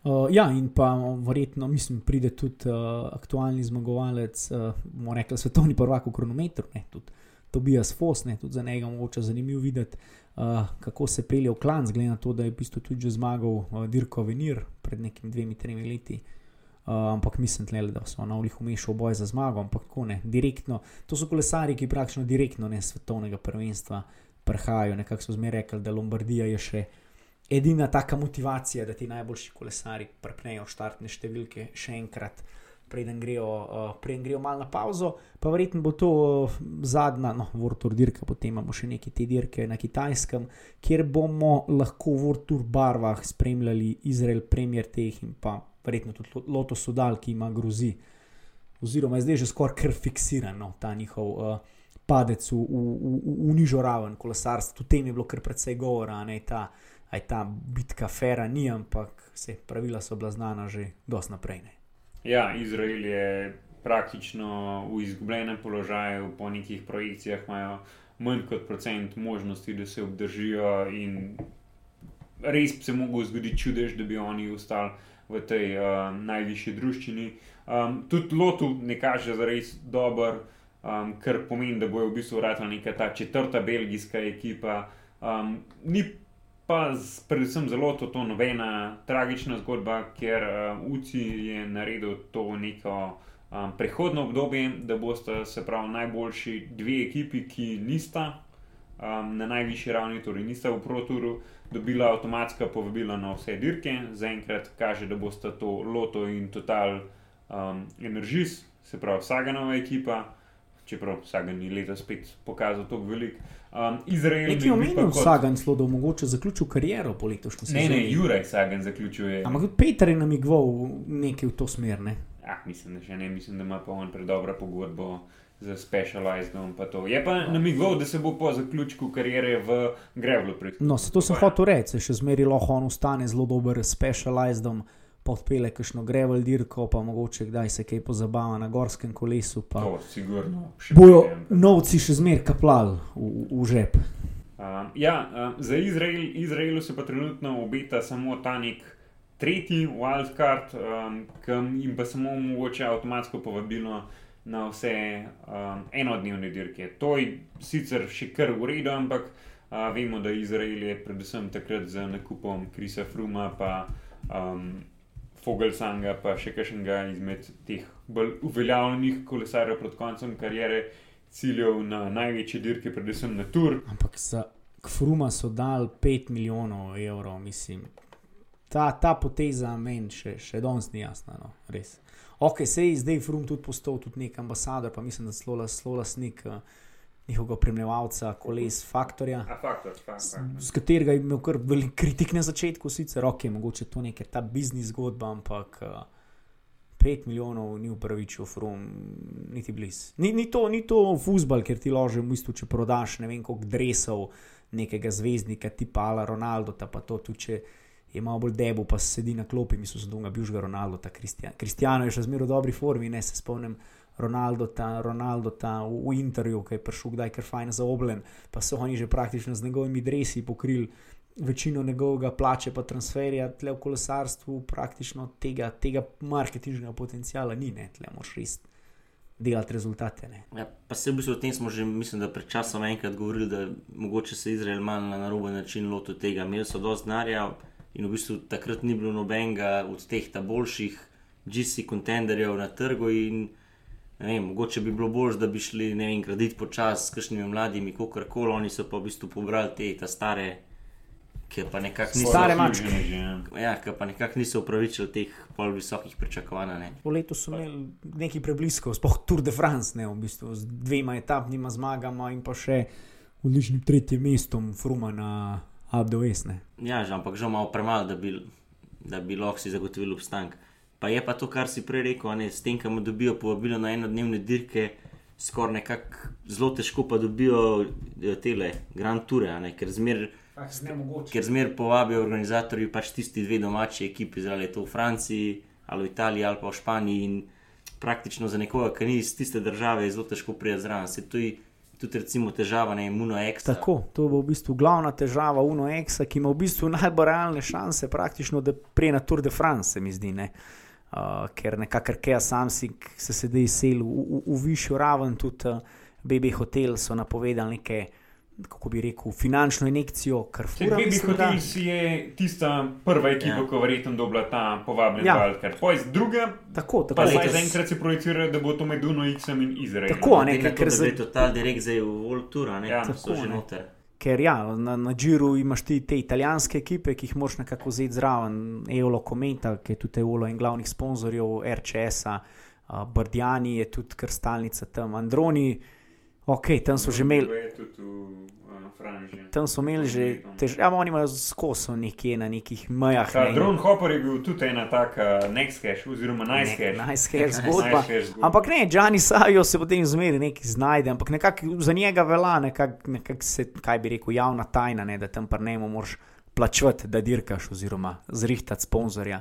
Uh, ja, in pa verjetno, mislim, pride tudi uh, aktualni zmagovalec, uh, bomo rekli, svetovni prvak v kronometru, ne, tudi Tobias Fos, ne, tudi za njega mogoče zanimivo videti, uh, kako se pelje v klan, glede na to, da je v bistvu tudi že zmagal uh, Dirko Venir pred nekimi dvemi, tremi leti. Uh, ampak mislim, tle, da so na ulih umešali boj za zmago, ampak tako ne, direktno. To so kolesari, ki praktično direktno ne svetovnega prvenstva prihajajo. Nekako so zmeraj rekli, da Lombardija je še edina taka motivacija, da ti najboljši kolesari prepnejo štartne številke še enkrat. Preden grejo, uh, preden grejo malo na pauzo, pa verjetno bo to uh, zadnja, no, vrtur dirka, potem imamo še neke te dirke na kitajskem, kjer bomo lahko v vrtur barvah spremljali Izrael, premjer teh in pa verjetno tudi Lotus Sudal, ki ima grozi. Oziroma, zdaj je že skoraj kar fiksiran no, ta njihov uh, padec v, v, v, v nižjo raven kolesarstva. Tudi tem je bilo kar precej govora, je ta, ta bitka fera, ni, ampak se pravila so bila znana že dosti naprej. Ne. Ja, Izrael je praktično v izgubljenem položaju, po nekih projekcijah imajo manj kot procent možnosti, da se obdržijo in res se lahko zgodi čudež, da bi oni ostali v tej uh, najvišji družščini. Um, tudi Lotu ne kaže za res dober, um, kar pomeni, da bojo v bistvu vrata neka ta četrta belgijska ekipa. Um, ni pa z, predvsem zelo to, to nobena tragična zgodba, ker uh, UCI je naredil to neko um, prehodno obdobje, da boste se pravi najboljši dve ekipi, ki nista um, na najvišji ravni, torej nista v proturu dobila avtomatska povabila na vse dirke, zaenkrat kaže, da bosta to Loto in Total um, Energies, se pravi Saganova ekipa, čeprav Sagan ni leta spet pokazal tako velik. Um, Izrael je omenil kot... Sagan, zelo da omogoče zaključil kariero po letošnjem sezoну. Ne, ne, Juraj Sagan zaključuje. Ampak Peter je namigoval nekaj v to smer. Ne? Ah, mislim, da še ne, mislim, da ima pa on predobra pogodbo za specializedom. Je pa namigoval, da se bo po zaključku karijere v Grevlu pripričal. No, to sem hotel reči, še zmeraj lahko on ostane zelo dober specializedom. Podpele kakšno grevel dirko, pa mogoče kdaj se kaj pozabava na gorskem kolesu. To, sigurno. Bojo novci še zmeraj kaplali v, v žep. Um, ja, um, za Izrael, Izraelu se pa trenutno obeta samo ta nek tretji wildcard, um, ki jim pa samo omogoča avtomatsko povabilo na vse um, enodnevne dirke. To je sicer še kar v redu, ampak uh, vemo, da Izrael je predvsem takrat z nakupom Krisa Fruma, pa um, Fogelsanga, pa še kakšnega izmed teh bolj uveljavljenih kolesarjev pred koncem karijere, ciljev na največje dirke, predvsem na Tur. Ampak za Fruma so dal 5 milijonov evrov, mislim. Ta, ta poteza meni še, še danes ni jasna, no, res ok, se je zdaj Frum tudi postal tudi nek ambasador, pa mislim, da zelo lasnik uh, njihovega premljevalca, koles Faktorja. Faktor, faktor. Z katerega je imel kar velik kritik na začetku, sicer ok, mogoče to neka ta biznis zgodba, ampak. Uh, 5 milijonov ni upravičil, from, niti blizu. Ni, ni, ni to fusbal, ker ti lože v bistvu, če prodaš ne vem koliko dresov nekega zvezdnika, tipa Ala Ronaldo, pa to tudi če je malo bolj debu, pa sedi na klopi, mislim, da to Bjužga Ronaldo, ta Kristijano je še zmeraj v dobri formi, ne se spomnim. Ronaldo, ta, Ronaldo ta v, v intervju, ki je prišel kdaj kar fajn za oblen, pa so oni že praktično z njegovimi dresi pokrili večino njegovega plače, pa transferja, tle v kolesarstvu, praktično tega, tega marketinžnega potencijala ni, ne, tle moš res delati rezultate. Ja, pa se v bistvu o tem smo že, mislim, da pred časom enkrat govorili, da mogoče se Izrael malo na naroben način loti tega, imeli so dosti denarja in v bistvu takrat ni bilo nobenega od teh ta boljših GC kontenderjev na trgu. In, vem, mogoče bi bilo bolj, da bi šli vem, graditi počasi s kakšnimi mladimi, kar koli, oni so pa v bistvu pobrali te ta stare. Ki pa nekako niso stare mačke. Ja, ki pa nekako niso upravičili teh pol visokih pričakovanj. Ne. Po letu so imeli nekaj prebliskov, spoh Tour de France, ne, v bistvu, z dvema etapnima zmagama in pa še odličnim tretjim mestom, Fruma na do vesne. Ja, že, ampak že malo premalo, da bi, da bi lahko si zagotovil obstanek. Pa je pa to, kar si prej rekel, ne, s tem, kam dobijo povabilo na enodnevne dirke, skoraj nekako zelo težko pa dobijo eh, te Grand Toure, ne, ker zmer Nemogoče. ker zmer povabijo organizatorji pač tisti dve domači ekipi, zdaj je to v Franciji ali v Italiji ali pa v Španiji. In praktično za nekoga, ki ni iz tiste države, je zelo težko priti zraven. Se to je tudi recimo težava na Extra. Tako, to bo v bistvu glavna težava UNO-EXA, ki ima v bistvu najbolj realne šanse, praktično, da prije na Tour de France, se mi zdi. Ne? Uh, ker nekako Kea Samsung se sedaj izselil v, v, v višjo raven, tudi uh, BB Hotel so napovedali neke, kako bi rekel, finančno injekcijo, kar fura. Baby mislim, da- Hotels je tista prva ekipa, Ja. ko verjetno dobila ta povabljen Ja. Wildcard. Pojz druga, Tako, pa tako. zdaj letos- zaenkrat se projicira, da bo to med Uno X-em in Izraelom. Tako, ne, ker da za- je total direkt zdaj v World Tour, a ne, Ja. Tako, so že ne. Ker ja, na, na Džiru imaš ti te italijanske ekipe, ki jih moraš nekako vzeti zraven, Eolo Kometa, ki je tudi Eolo in glavnih sponzorjev RČS-a, uh, Brdjani je tudi krstalnica tam, Androni, ok, tam so že imeli. Tam so imeli že težave, ja, oni imajo skoso nekje na nekih mejah. Ta ne, Drone Hopper je bil tudi ena taka next cash, oziroma nice cash. Nice hair zgodba. Zgodba. Ampak ne, Gianni Savijo se potem zmeri nekaj znajde, ampak nekako za njega velja, nekako nekak se, kaj bi rekel, javna tajna, ne, da tam prnemo moraš plačati, da dirkaš, oziroma zrihtati sponzorja,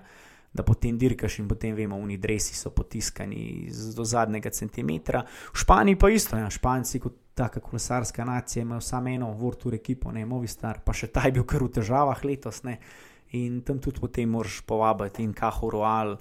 da potem dirkaš in potem vemo, oni dresi so potiskani do zadnjega centimetra. V Španiji pa isto, ja, Španci kot taka kolesarska nacija imajo samo eno Vortur ekipo, ne, Movistar, pa še ta je bil kar v težavah letos, ne. In tam tudi potem moraš povabiti in Kaho Roal.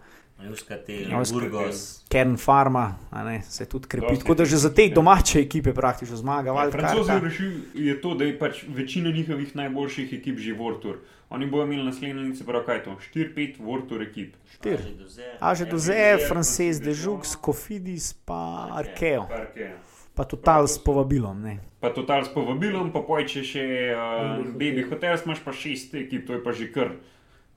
Kern Farma, a ne, se tudi krepi. Tako da že za te domače ekipe praktično zmaga. Ja, Francozi rešil je to, da je pač večina njihovih najboljših ekip že Vortur. Oni bodo imeli naslednji, se pravi, kaj je to? 4-5 Vortur ekip. Štiri. Aže Dozer. Aže Ja, Doze, Dozer, Frances Francis de Deschamps. Jux, Kofidis, pa Arkeo. Arkeo. Pa Total s povabilom. Ne. Pa total s povabilom, pa pojče še uh, Baby Hotels, imaš pa šest ekip, to je pa že kar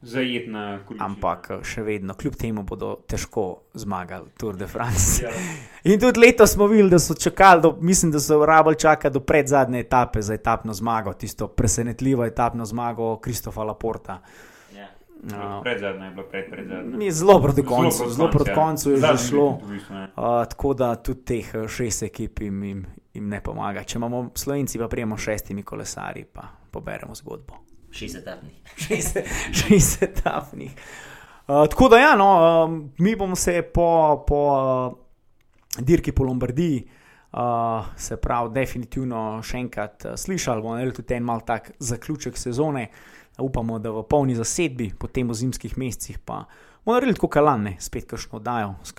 zajetna količina. Ampak eh, še vedno, kljub temu bodo težko zmagali Tour de France. Ja. In tudi letos smo videli, da so čakali, do, mislim, da so rabili čakati do predzadnje etape za etapno zmago, tisto presenetljivo etapno zmago Kristofa Laporta. Ja. Uh, Predzadnja je bila pred predzadnja. Mi zelo proti koncu, zelo proti ja. koncu je že Zadnji šlo. bistvu, ne. Uh, tako da tudi teh eh, šest ekip jim, jim, jim ne pomaga. Če imamo Slovenci, pa prijemo šestimi kolesarji, pa poberemo zgodbo. Šest etapnih. Šest, šest etapnih. Uh, tako da, ja, no, um, mi bomo se po, po uh, dirki po Lombardiji, uh, se pravi, definitivno še enkrat uh, slišali, bomo naredili tudi en mal tak zaključek sezone. Upamo, da v polni zasedbi, potem v zimskih mesecih pa bomo naredili tako kalane, spet kakšno dajo, s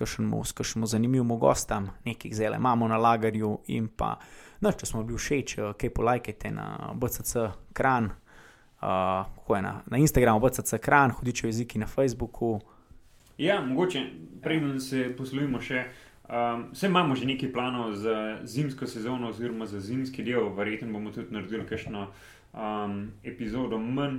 kakšnim zanimivim gostom, nekaj zele imamo na lagarju in pa, no, če smo bili všeč, eh, kaj polajkajte na BCC kran. Uh, kako je na, na Instagramu, BCC kran, hudičev jeziki na Facebooku. Ja, mogoče, preden se poslovimo še. Um, vse imamo že nekaj planov za zimsko sezono, oziroma za zimski del, verjetno bomo tudi naredili kakšno um, epizodo manj.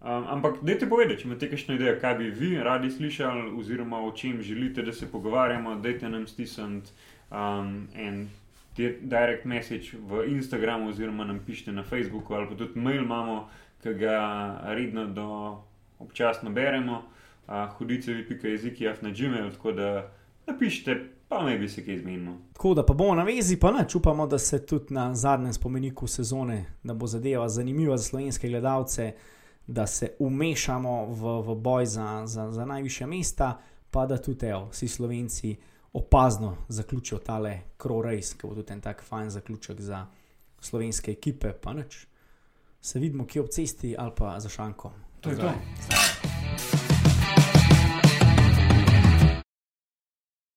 Um, ampak, dajte povedati, če imate kakšno idejo, kaj bi vi radi slišali, oziroma o čem želite, da se pogovarjamo, dajte nam stisniti um, en di- direct message v Instagramu, oziroma nam pišite na Facebooku, ali pa tudi mail imamo, ki ga redno do občasno beremo, uh, hudicevi.jezikijaf na Gmail, tako da napišite, pa naj bi se kaj zmenilo. Tako da pa bomo na vezi, pa ne čupamo, da se tudi na zadnjem spomeniku sezone, da bo zadeva zanimiva za slovenske gledalce, da se umešamo v, v boj za, za, za najviše mesta, pa da tudi evo, vsi slovenci opazno zaključijo tale Crow-Race, ki bo tudi en tak fajn zaključek za slovenske ekipe, pa nič. Se vidimo, kje ob cesti ali pa za šanko. To je to. Zdaj.